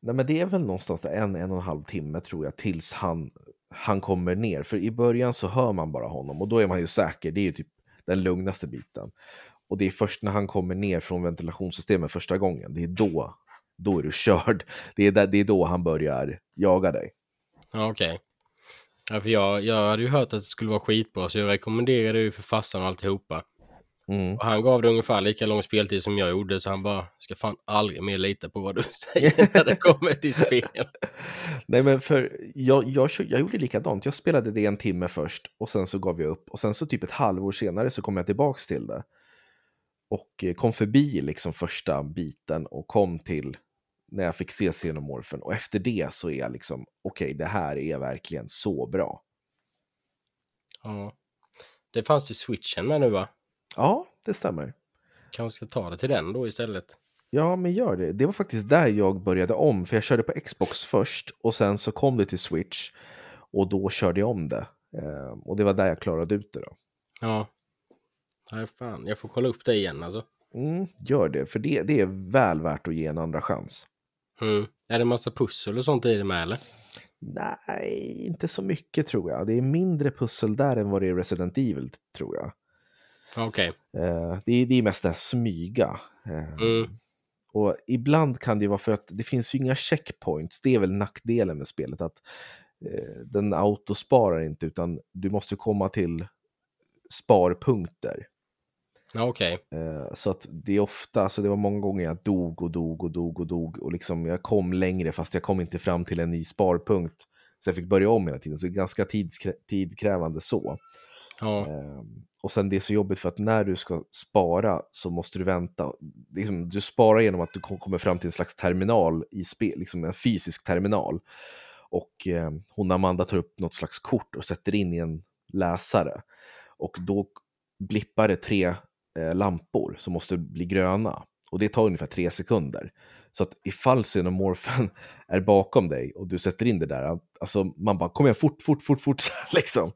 Nej men det är väl någonstans en, en och en halv timme tror jag tills han, han kommer ner. För i början så hör man bara honom och då är man ju säker, det är ju typ den lugnaste biten. Och det är först när han kommer ner från ventilationssystemet första gången, det är då, då är du körd. Det är, där, det är då han börjar jaga dig. Ja, okej. Ja, för jag, jag hade ju hört att det skulle vara skitbra så jag rekommenderade ju för farsan och alltihopa. Mm. Och han gav det ungefär lika lång speltid som jag gjorde så han bara ska fan aldrig mer lita på vad du [LAUGHS] säger när det kommer till spel. [LAUGHS] Nej men för jag, jag, jag gjorde likadant, jag spelade det en timme först och sen så gav jag upp och sen så typ ett halvår senare så kom jag tillbaks till det. Och eh, kom förbi liksom första biten och kom till när jag fick se xenomorfen och efter det så är jag liksom okej det här är verkligen så bra. Ja. Det fanns till switchen med nu va? Ja, det stämmer. Kanske ska ta det till den då istället. Ja, men gör det. Det var faktiskt där jag började om, för jag körde på Xbox först och sen så kom det till Switch och då körde jag om det. Eh, och det var där jag klarade ut det då. Ja. Nej fan, jag får kolla upp det igen alltså. Mm, gör det, för det, det är väl värt att ge en andra chans. Mm. Är det massa pussel och sånt i det med eller? Nej, inte så mycket tror jag. Det är mindre pussel där än vad det är i Resident Evil, tror jag. Okej. Eh, det, är, det är mest det här smyga. Eh, Mm. Och ibland kan det vara för att det finns ju inga checkpoints. Det är väl nackdelen med spelet. att eh, Den autosparar inte utan du måste komma till sparpunkter. Okej. Eh, så att det är ofta, alltså det var många gånger jag dog och dog och dog och dog och liksom jag kom längre fast jag kom inte fram till en ny sparpunkt. Så jag fick börja om hela tiden, så det är ganska tidskrä tidkrävande så. Ja. Ehm, och sen det är så jobbigt för att när du ska spara så måste du vänta. Liksom, du sparar genom att du kommer fram till en slags terminal i spel, liksom en fysisk terminal. Och eh, hon Amanda tar upp något slags kort och sätter in i en läsare. Och då blippar det tre eh, lampor som måste bli gröna. Och det tar ungefär tre sekunder. Så att ifall xenomorfen [LAUGHS] är bakom dig och du sätter in det där, alltså man bara kom igen fort, fort, fort, fort, [LAUGHS] liksom.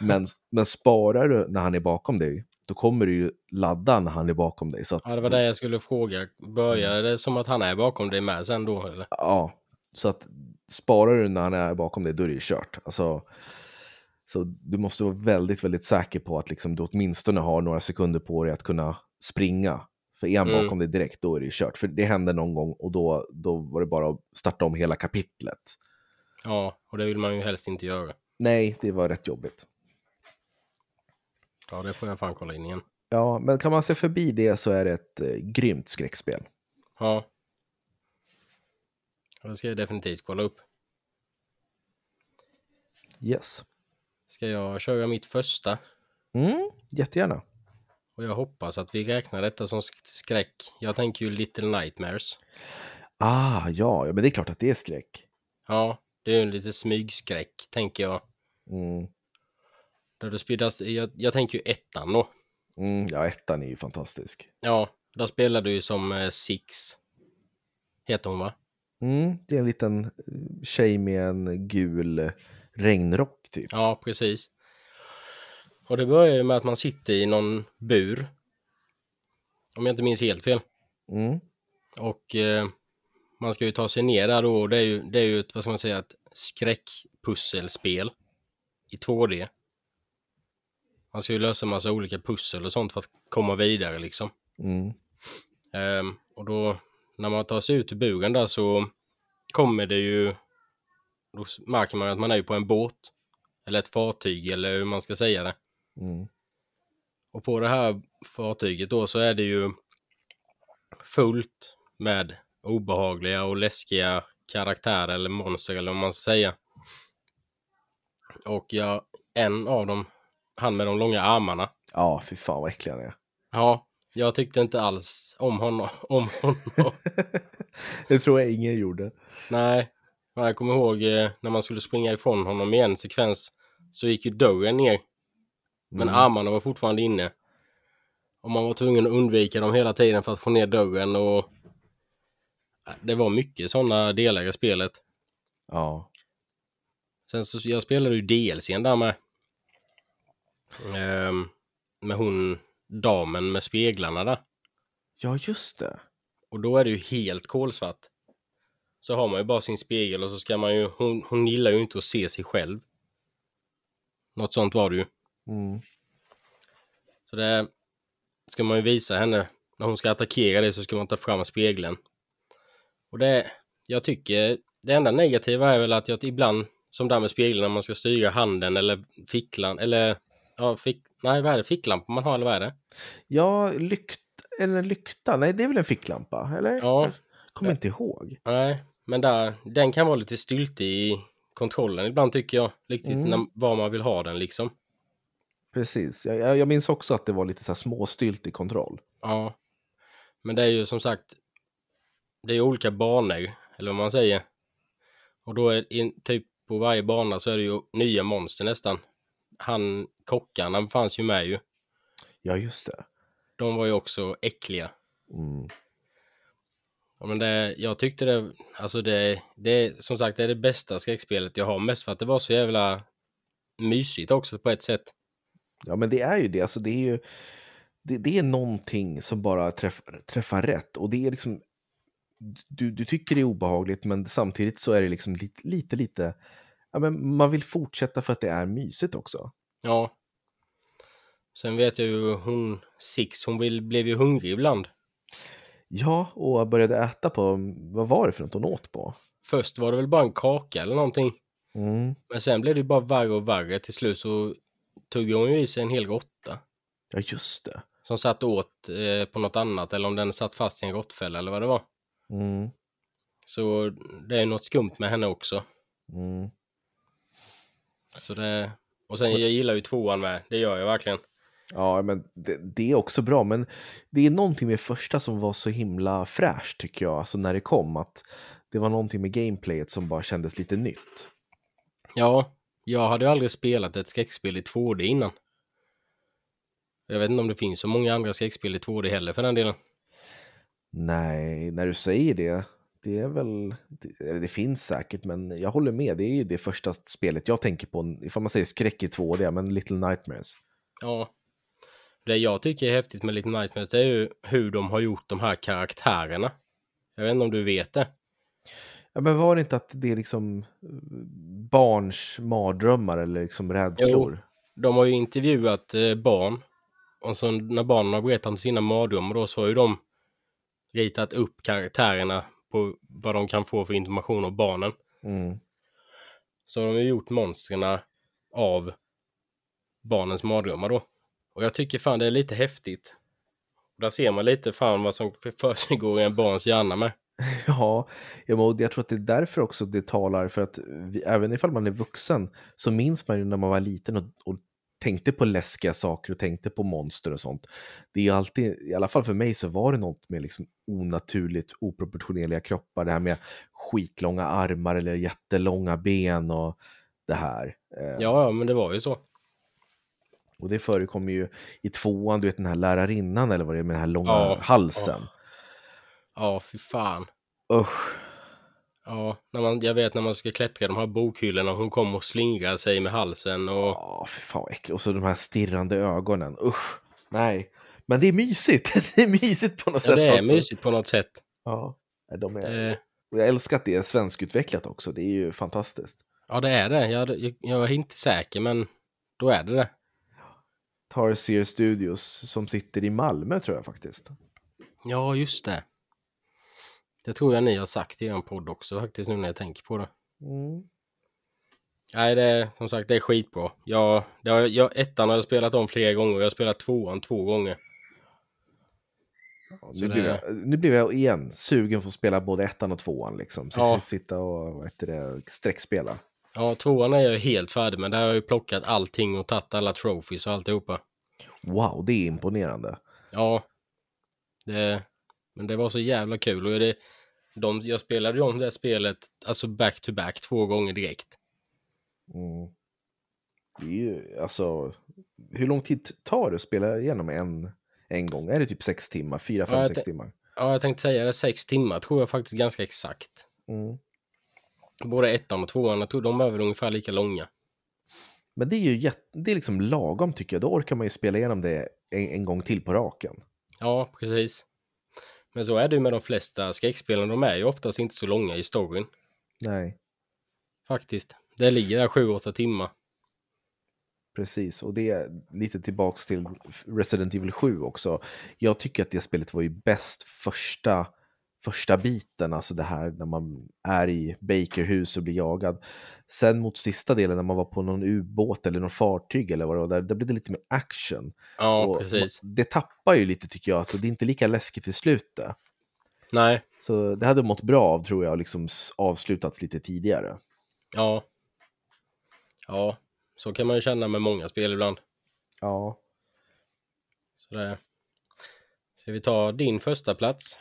Men, men sparar du när han är bakom dig, då kommer du ju ladda när han är bakom dig. Så att, ja, det var det jag skulle fråga. Börjar det som att han är bakom dig med sen då? Eller? Ja, så att sparar du när han är bakom dig, då är det ju kört. Alltså, så du måste vara väldigt, väldigt säker på att liksom, du åtminstone har några sekunder på dig att kunna springa. För är han Mm. bakom dig direkt, då är det ju kört. För det hände någon gång och då, då var det bara att starta om hela kapitlet. Ja, och det vill man ju helst inte göra. Nej, det var rätt jobbigt. Ja, det får jag fan kolla in igen. Ja, men kan man se förbi det så är det ett eh, grymt skräckspel. Ja, Det ska jag definitivt kolla upp. Yes. Ska jag köra mitt första? Mm, jättegärna. Och jag hoppas att vi räknar detta som sk- skräck. Jag tänker ju Little Nightmares. Ah, ja, men det är klart att det är skräck. Ja, det är ju en lite smygskräck, tänker jag. Mm, Där det spelas, jag, jag tänker ju ettan då. mm, ja, ettan är ju fantastisk. Ja, där spelar du ju som eh, Six. Heter hon va? Mm, det är en liten eh, tjej med en gul regnrock typ. Ja, precis. Och det börjar ju med att man sitter i någon bur. Om jag inte minns helt fel. Mm, Och eh, man ska ju ta sig ner där då. Det är ju, det är ju ett, vad ska man säga, ett skräckpusselspel i 2D. Man ska ju lösa massa olika pussel och sånt för att komma vidare liksom. mm, Ehm, och då när man tar sig ut ur buren där så kommer det ju, då märker man ju att man är på en båt. Eller ett fartyg eller hur man ska säga det. Mm, Och på det här fartyget då så är det ju fullt med obehagliga och läskiga karaktärer eller monster eller vad man ska säga. Och jag, en av dem, han med de långa armarna. Ja, fy fan vad äcklig han är. Ja, jag tyckte inte alls om honom. [LAUGHS] Om honom. [LAUGHS] det tror jag ingen gjorde. Nej, jag kommer ihåg eh, när man skulle springa ifrån honom i en sekvens så gick ju dörren ner. Men Mm. armarna var fortfarande inne. Och man var tvungen att undvika dem hela tiden för att få ner dörren och äh, det var mycket sådana delar i spelet. Ja, Sen så jag spelade ju DLCn där med. Ehm, med hon damen med speglarna där. ja just det. Och då är det ju helt kolsvart. Så har man ju bara sin spegel och så ska man ju, hon, hon gillar ju inte att se sig själv. Något sånt var det ju. Mm. Så det ska man ju visa henne. När hon ska attackera dig så ska man ta fram spegeln. Och det, jag tycker, det enda negativa är väl att jag ibland, som där med spegeln, när man ska styra handen eller ficklan, eller ja, fick, nej vad är det, ficklampa man har eller vad är det? Ja, lykt eller lykta, nej det är väl en ficklampa, eller? Ja. Jag kommer inte ihåg. Nej, men där, den kan vara lite styltig i kontrollen ibland tycker jag. Riktigt Mm. när, var man vill ha den liksom. Precis, jag, jag, jag minns också att det var lite så här småstylt i kontroll. Ja. Men det är ju som sagt, det är ju olika banor, eller vad man säger. Och då är in, typ på varje bana så är det ju nya monster nästan. Han, kockarna fanns ju med ju. Ja, just det. De var ju också äckliga. Mm. Ja, men det, jag tyckte det, alltså det, det, som sagt, det är det bästa skräckspelet jag har. Mest för att det var så jävla mysigt också på ett sätt. Ja, men det är ju det. Alltså, det, är ju, det, det är någonting som bara träffar, träffar rätt. Och det är liksom, du, du tycker det är obehagligt, men samtidigt så är det liksom lite, lite, lite ja, men man vill fortsätta för att det är mysigt också. Ja. Sen vet jag ju hon, Six, hon vill, blev ju hungrig ibland. Ja, och började äta på, vad var det för något hon åt på? Först var det väl bara en kaka eller någonting. Mm. Men sen blev det ju bara värre och värre. Till slut så tog hon ju i sig en hel råtta. Ja, just det. Som satt åt eh, på något annat eller om den satt fast i en råttfälla eller vad det var. Mm. Så det är något skumt med henne också. Mm. Så det... Och sen jag gillar ju tvåan med. Det gör jag verkligen. Ja, men det, det är också bra, men det är någonting med första som var så himla fräscht tycker jag, alltså när det kom, att det var någonting med gameplayet som bara kändes lite nytt. Ja, jag hade aldrig spelat ett skräckspel i 2D innan. Jag vet inte om det finns så många andra skräckspel i 2D heller för den delen. Nej, när du säger det, det är väl, det, det finns säkert, men jag håller med, det är ju det första spelet jag tänker på, ifall man säger skräck i 2D, men Little Nightmares. Ja. Det jag tycker är häftigt med Little Nightmares det är ju hur de har gjort de här karaktärerna. Jag vet inte om du vet det? Ja, men var det inte att det är liksom eh, barns mardrömmar eller liksom rädslor? De har ju intervjuat eh, barn. Och så när barnen har berättat om sina mardrömmar då så har ju de ritat upp karaktärerna på vad de kan få för information av barnen. Mm. Så har de ju gjort monstren av barnens mardrömmar då. Och jag tycker fan det är lite häftigt. Där ser man lite fan vad som försiggår i en barns hjärna med. [LAUGHS] Ja, men jag tror att det är därför också det talar för att vi, även ifall man är vuxen så minns man ju när man var liten och, och tänkte på läskiga saker och tänkte på monster och sånt. Det är alltid, i alla fall för mig så var det något med liksom onaturligt oproportionerliga kroppar, det här med skitlånga armar eller jättelånga ben och det här. Eh, Ja, ja, men det var ju så. Och det förekommer ju i tvåan, du vet den här lärarinnan eller vad det är med den här långa Ja, halsen. Ja, fy fan. Usch. Ja, när man, jag vet när man ska klättra de här bokhyllorna, hon kommer och slingrar sig med halsen och... Ja, fy fan vad äckligt. Och så de här stirrande ögonen. Usch. Nej. Men det är mysigt. [LAUGHS] Det är mysigt på något Ja, sätt det är också. mysigt på något sätt. Ja. De är... Eh, och Jag älskar att det är svenskutvecklat också. Det är ju fantastiskt. ja, det är det. Jag, jag, jag är inte säker, men då är det det. Tarsier Studios som sitter i Malmö tror jag faktiskt. Ja, just det. Det tror jag ni har sagt i er podd också faktiskt nu när jag tänker på det. Mm. Nej, det är som sagt det är skitbra. Jag, det har, jag, ettan har jag spelat om flera gånger. Jag har spelat tvåan två gånger. Ja, nu, det- blev jag, nu blev jag igen sugen för att spela både ettan och tvåan. Liksom. Så Ja. Sitta och vad heter det, streckspela. Ja, tvåan är jag helt färdig med. Där har jag ju plockat allting och tagit alla trophies och alltihopa. Wow, det är imponerande. Ja. Det, men det var så jävla kul. Och det, de, jag spelade ju om det här spelet, alltså back to back, två gånger direkt. Mm. Det är ju, alltså, hur lång tid tar det att spela igenom en, en gång? Är det typ sex timmar? Fyra, fem, Ja, sex timmar? Ja, jag tänkte säga det, sex timmar tror jag faktiskt ganska exakt. Mm. Både ettan och tvåan, jag tror de är väl ungefär lika långa. Men det är ju jätte, det är liksom lagom tycker jag. Då orkar man ju spela igenom det en, en gång till på raken. Ja, precis. Men så är det ju med de flesta skräckspelen. De är ju oftast inte så långa i storyn. Nej, Faktiskt. Det ligger där 7-8 timmar. precis. Och det är lite tillbaks till Resident Evil 7 också. Jag tycker att det spelet var ju bäst första, första biten, alltså det här när man är i Bakerhus och blir jagad. Sen mot sista delen när man var på någon ubåt eller någon fartyg eller vad det var, där, där blev det lite mer action. Ja, Och precis. Det tappar ju lite tycker jag, alltså det är inte lika läskigt i slutet. Nej, Så det hade mått bra av tror jag, liksom avslutats lite tidigare. ja. Ja, så kan man ju känna med många spel ibland. Ja, Så det... Ska vi ta din första plats?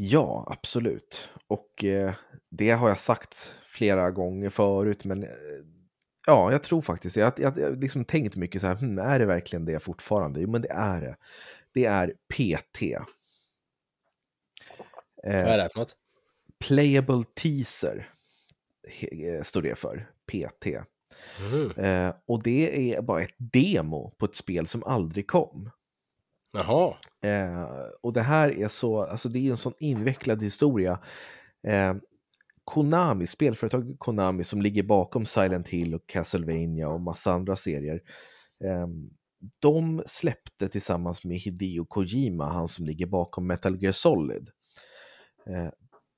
Ja absolut. Och eh, det har jag sagt flera gånger förut, men eh, ja, jag tror faktiskt, jag har liksom tänkt mycket så här, hmm, är det verkligen det fortfarande? Jo, men det är det. Det är PT. Vad Eh, är det för något? Playable Teaser eh, står det för, PT. Mhm. Eh, och det är bara ett demo på ett spel som aldrig kom. Jaha. Eh, och det här är så, alltså det är en sån invecklad historia. Eh, Konami, spelföretaget Konami som ligger bakom Silent Hill och Castlevania och massa andra serier. Eh, de släppte tillsammans med Hideo Kojima, han som ligger bakom Metal Gear Solid. Eh,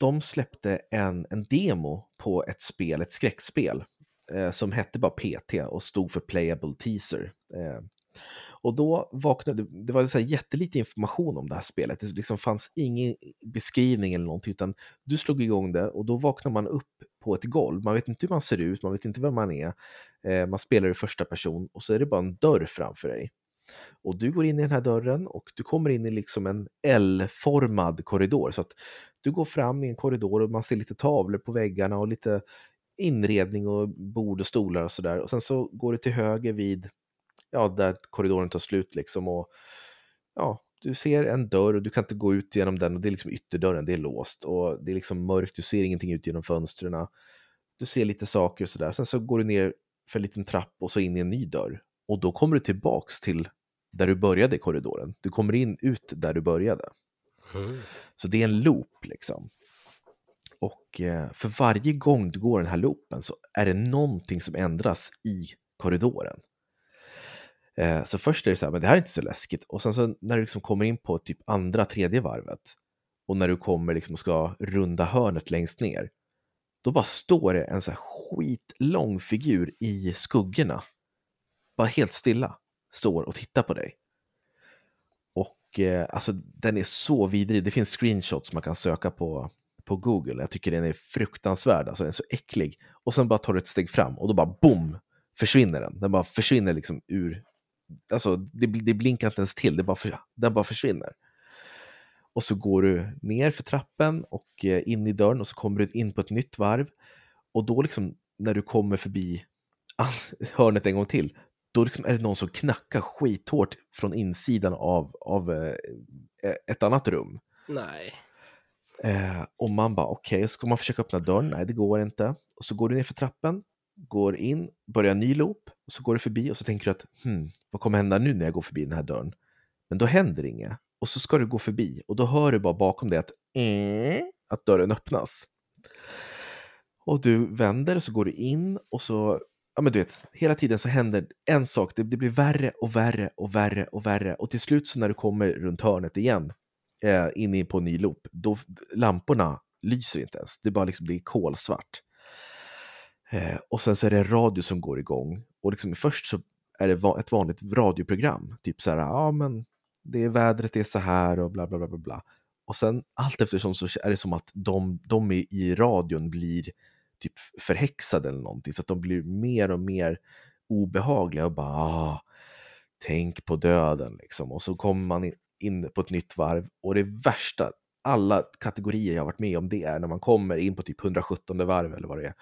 de släppte en, en demo på ett spel, ett skräckspel, eh, som hette bara PT och stod för Playable Teaser. Eh, och då vaknade, det var så här jättelite information om det här spelet, det liksom fanns ingen beskrivning eller någonting, utan du slog igång det och då vaknar man upp på ett golv. Man vet inte hur man ser ut, man vet inte vem man är. Eh, man spelar i första person och så är det bara en dörr framför dig. Och du går in i den här dörren och du kommer in i liksom en L-formad korridor. Så att du går fram i en korridor och man ser lite tavlor på väggarna och lite inredning och bord och stolar och sådär. Och sen så går du till höger vid, ja, där korridoren tar slut liksom och ja, du ser en dörr och du kan inte gå ut genom den och det är liksom ytterdörren, det är låst och det är liksom mörkt, du ser ingenting ut genom fönstren. Du ser lite saker och sådär. Sen så går du ner för en liten trapp och så in i en ny dörr. Och då kommer du tillbaks till där du började i korridoren. Du kommer in ut där du började. Mm. Så det är en loop liksom. Och eh, för varje gång du går den här loopen så är det någonting som ändras i korridoren. Eh, så först är det så här, men det här är inte så läskigt. Och sen så när du liksom kommer in på typ andra, tredje varvet och när du kommer liksom ska runda hörnet längst ner, då bara står det en så här skitlång figur i skuggorna. Bara helt stilla, står och tittar på dig. Och eh, alltså den är så vidrig, det finns screenshots man kan söka på, på Google. Jag tycker den är fruktansvärd, alltså den är så äcklig. Och sen bara tar du ett steg fram och då bara boom, försvinner den. Den bara försvinner liksom ur alltså det, det blinkar inte ens till, det bara, för, den bara försvinner. Och så går du ner för trappen och eh, in i dörren och så kommer du in på ett nytt varv. Och då liksom när du kommer förbi [LAUGHS] hörnet en gång till, då liksom är det någon som knackar skithårt från insidan av, av eh, ett annat rum. Nej. Eh, och man bara okej, okay, ska man försöka öppna dörren? Nej, det går inte. Och så går du ner för trappen går in, börjar en ny loop, och så går du förbi och så tänker du att hmm, vad kommer hända nu när jag går förbi den här dörren? Men då händer inget. Och så ska du gå förbi och då hör du bara bakom dig att, mm, att dörren öppnas. Och du vänder och så går du in och så, ja men du vet, hela tiden så händer en sak, det, det blir värre och värre och värre och värre och till slut så när du kommer runt hörnet igen, eh, in på en ny loop, då lamporna lyser inte ens, det är bara liksom, det är kolsvart. Eh, och sen så är det en radio som går igång. Och liksom först så är det va ett vanligt radioprogram. Typ så här, ja men det är vädret är så här och bla bla bla bla. bla. Och sen allt eftersom så är det som att de, de i radion blir typ förhäxade eller någonting. Så att de blir mer och mer obehagliga och bara ah, tänk på döden liksom. Och så kommer man in, in på ett nytt varv och det värsta, alla kategorier jag varit med om det är när man kommer in på typ 117 varv eller vad det är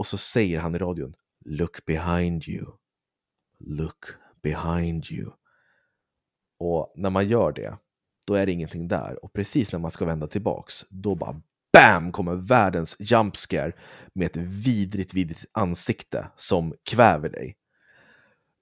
och så säger han i radion Look behind you. Look behind you. Och när man gör det, då är det ingenting där. Och precis när man ska vända tillbaks, då bara BAM! kommer världens JumpScare med ett vidrigt, vidrigt ansikte som kväver dig.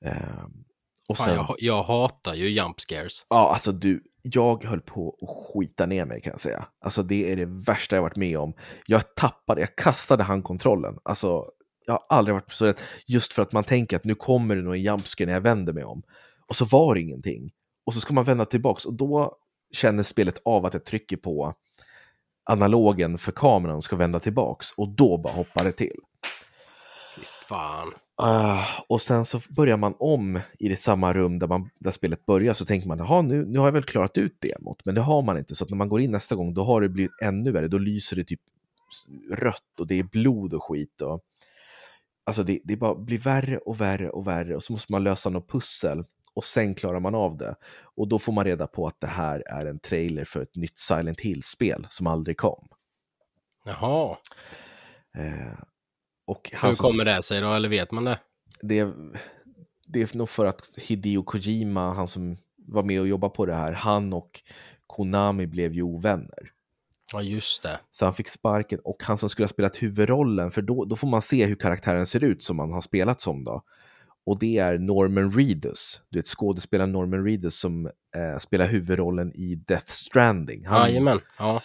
Um, och Fan, jag, jag hatar ju jump scares. Ja, alltså du, jag höll på att skita ner mig kan jag säga. Alltså det är det värsta jag varit med om. Jag tappade, jag kastade handkontrollen. Alltså jag har aldrig varit så rädd. Just för att man tänker att nu kommer det nog en jumpscare när jag vänder mig om. Och så var det ingenting. Och så ska man vända tillbaks och då känner spelet av att jag trycker på analogen för kameran och ska vända tillbaks och då bara hoppar det till. Fy fan. Uh, och sen så börjar man om i det samma rum där, man, där spelet börjar så tänker man, jaha nu, nu har jag väl klarat ut demot, men det har man inte. Så att när man går in nästa gång då har det blivit ännu värre, då lyser det typ rött och det är blod och skit. Och, alltså det, det bara blir värre och värre och värre och så måste man lösa något pussel och sen klarar man av det. Och då får man reda på att det här är en trailer för ett nytt Silent Hill-spel som aldrig kom. Jaha. Uh, och Hur kommer det sig då, eller vet man det? Det, det är nog för att Hideo Kojima, han som var med och jobbade på det här, han och Konami blev ju ovänner. Ja, just det. Så han fick sparken och han som skulle ha spelat huvudrollen, för då, då får man se hur karaktären ser ut som man har spelat som då. Och det är Norman Reedus, du vet skådespelaren Norman Reedus som eh, spelar huvudrollen i Death Stranding. Han, Jajamän, ja.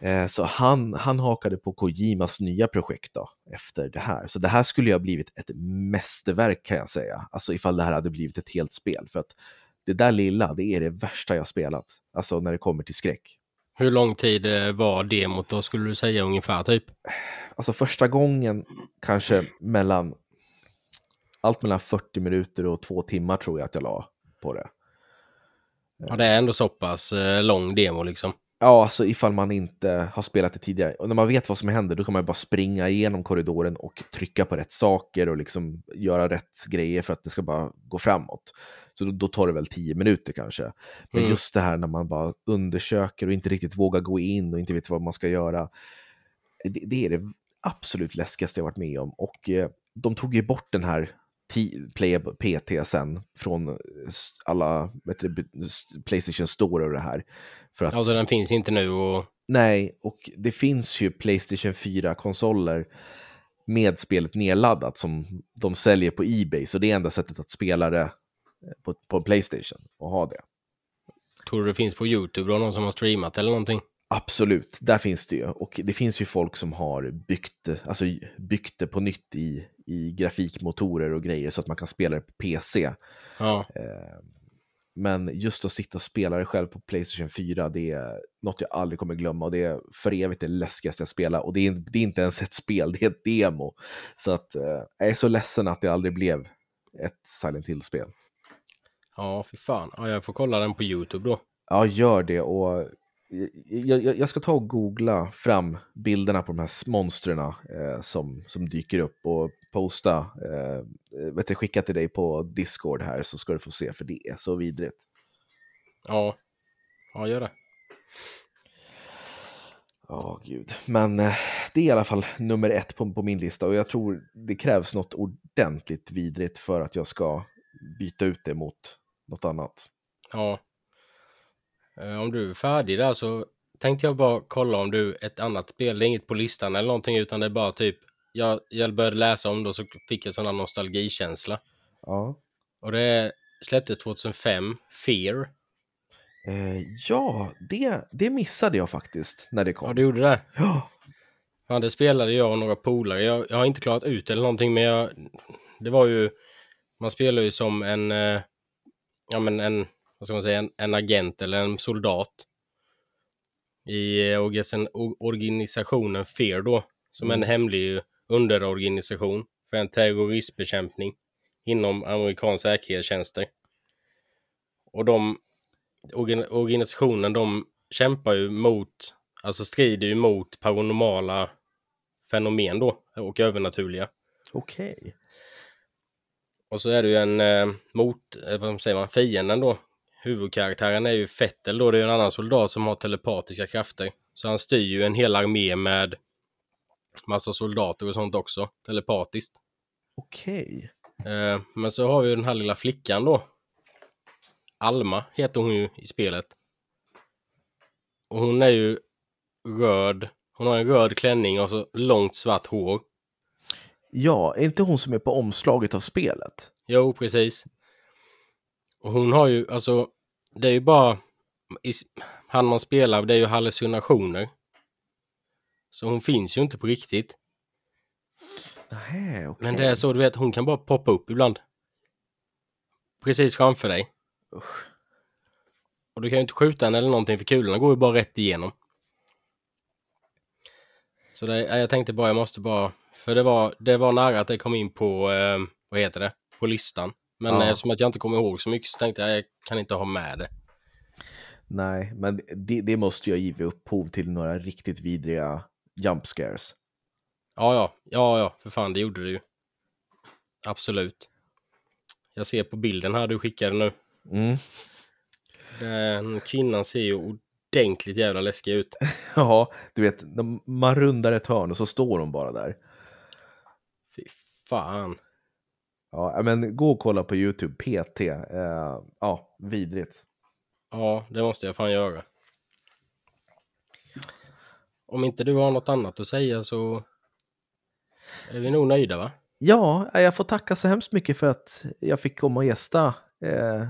Eh, så han, han hakade på Kojimas nya projekt då, efter det här. Så det här skulle ju ha blivit ett mästerverk kan jag säga. Alltså ifall det här hade blivit ett helt spel. För att det där lilla, det är det värsta jag spelat. Alltså när det kommer till skräck. Hur lång tid eh, var demot då skulle du säga ungefär typ? Alltså första gången kanske mellan allt mellan 40 minuter och två timmar tror jag att jag la på det. Ja, det är ändå så pass eh, lång demo liksom. Ja, alltså ifall man inte har spelat det tidigare. Och när man vet vad som händer, då kan man bara springa igenom korridoren och trycka på rätt saker och liksom göra rätt grejer för att det ska bara gå framåt. Så då, då tar det väl tio minuter kanske. Men Mm. just det här när man bara undersöker och inte riktigt vågar gå in och inte vet vad man ska göra. Det, det är det absolut läskigaste jag varit med om. Och eh, de tog ju bort den här ti- Play PT sen från eh, alla du, Playstation Store och det här. För att, Alltså den finns inte nu och Nej, och det finns ju Playstation 4-konsoler med spelet nedladdat som de säljer på Ebay, så det är enda sättet att spela det eh, på, på Playstation och ha det. tror du det finns på YouTube då, någon som har streamat eller någonting? Absolut, där finns det ju. Och det finns ju folk som har byggt, alltså byggt det på nytt i, i grafikmotorer och grejer så att man kan spela det på PC. Ja, Eh, Men just att sitta och spela det själv på Playstation 4, det är något jag aldrig kommer glömma och det är för evigt det läskigaste jag spelar. Och det är, det är inte ens ett spel, det är ett demo. Så att eh, jag är så ledsen att det aldrig blev ett Silent Hill-spel. ja fy fan. Ja, jag får kolla den på YouTube då. Ja, gör det och jag, jag, jag ska ta och googla fram bilderna på de här monstren eh, som, som dyker upp och posta, eh, vet du, skicka till dig på Discord här så ska du få se för det är så vidrigt. Ja, ja gör det. Ja, gud. Men eh, det är i alla fall nummer ett på, på min lista och jag tror det krävs något ordentligt vidrigt för att jag ska byta ut det mot något annat. Ja. Eh, Om du är färdig där så tänkte jag bara kolla om du ett annat spel, det är inget på listan eller någonting utan det är bara typ jag, jag började läsa om det och så fick jag sån här nostalgikänsla. Ja, Och det släpptes 2005, Fear. eh, ja det, det missade jag faktiskt när det kom. Ja, du gjorde det? Ja, Ja, det spelade jag och några polare. Jag, jag har inte klarat ut eller någonting, men jag, det var ju, man spelar ju som en, eh, ja men en, vad ska man säga, en, en agent eller en soldat i eh, organisationen FEAR då, som en Mm. hemlig underorganisation för en terroristbekämpning inom amerikansk säkerhetstjänster. Och de, organ, organisationen, de kämpar ju mot, alltså strider ju mot paranormala fenomen då, och övernaturliga. okej. Och så är det ju en eh, mot, eh, vad säger man, fienden då. Huvudkaraktären är ju Fettel då, det är en annan soldat som har telepatiska krafter. Så han styr ju en hel armé med massa soldater och sånt också, telepatiskt. Okej. Eh, men så har vi ju den här lilla flickan då. Alma heter hon ju i spelet. Och hon är ju röd. Hon har en röd klänning och så långt svart hår. Ja, är inte hon som är på omslaget av spelet? Jo, precis. Och hon har ju, alltså, det är ju bara, i, han man spelar, det är ju hallucinationer. Så hon finns ju inte på riktigt. Nej, okej. Men det är så, du vet, hon kan bara poppa upp ibland. Precis framför dig. Usch. Och du kan ju inte skjuta henne eller någonting för kulorna går ju bara rätt igenom. Så det, jag tänkte bara, jag måste bara, för det var, det var nära att det kom in på, eh, vad heter det, på listan. Men Ja. eftersom att jag inte kommer ihåg så mycket så tänkte jag, jag kan inte ha med det. Nej, men det, det måste ha givit upphov till några riktigt vidriga jump scares. Ja, ja, ja, ja, för fan, det gjorde det ju. Absolut. Jag ser på bilden här du skickade nu. Mm. Den kvinnan ser ju ordentligt jävla läskig ut. [LAUGHS] Ja, du vet, man rundar ett hörn och så står hon bara där. Fy fan. Ja, men gå och kolla på YouTube, PT. Eh, ja, vidrigt. Ja, det måste jag fan göra. Om inte du har något annat att säga så är vi nog nöjda va? Ja, jag får tacka så hemskt mycket för att jag fick komma och gästa eh,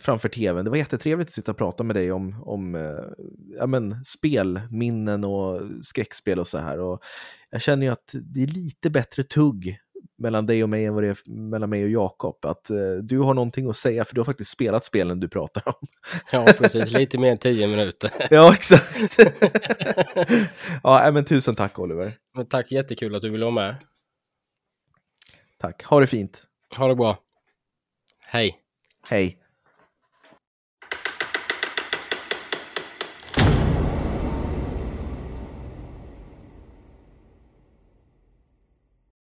framför tvn. Det var jättetrevligt att sitta och prata med dig om, om eh, ja, men, spelminnen och skräckspel och så här. Och jag känner ju att det är lite bättre tugg mellan dig och mig än vad det är mellan mig och Jakob. Att eh, du har någonting att säga för du har faktiskt spelat spelen du pratar om. [LAUGHS] Ja, precis. Lite mer än tio minuter. [LAUGHS] ja, exakt. [LAUGHS] ja, men tusen tack Oliver. Men tack, jättekul att du ville vara med. Tack, ha det fint. Ha det bra. Hej. Hej.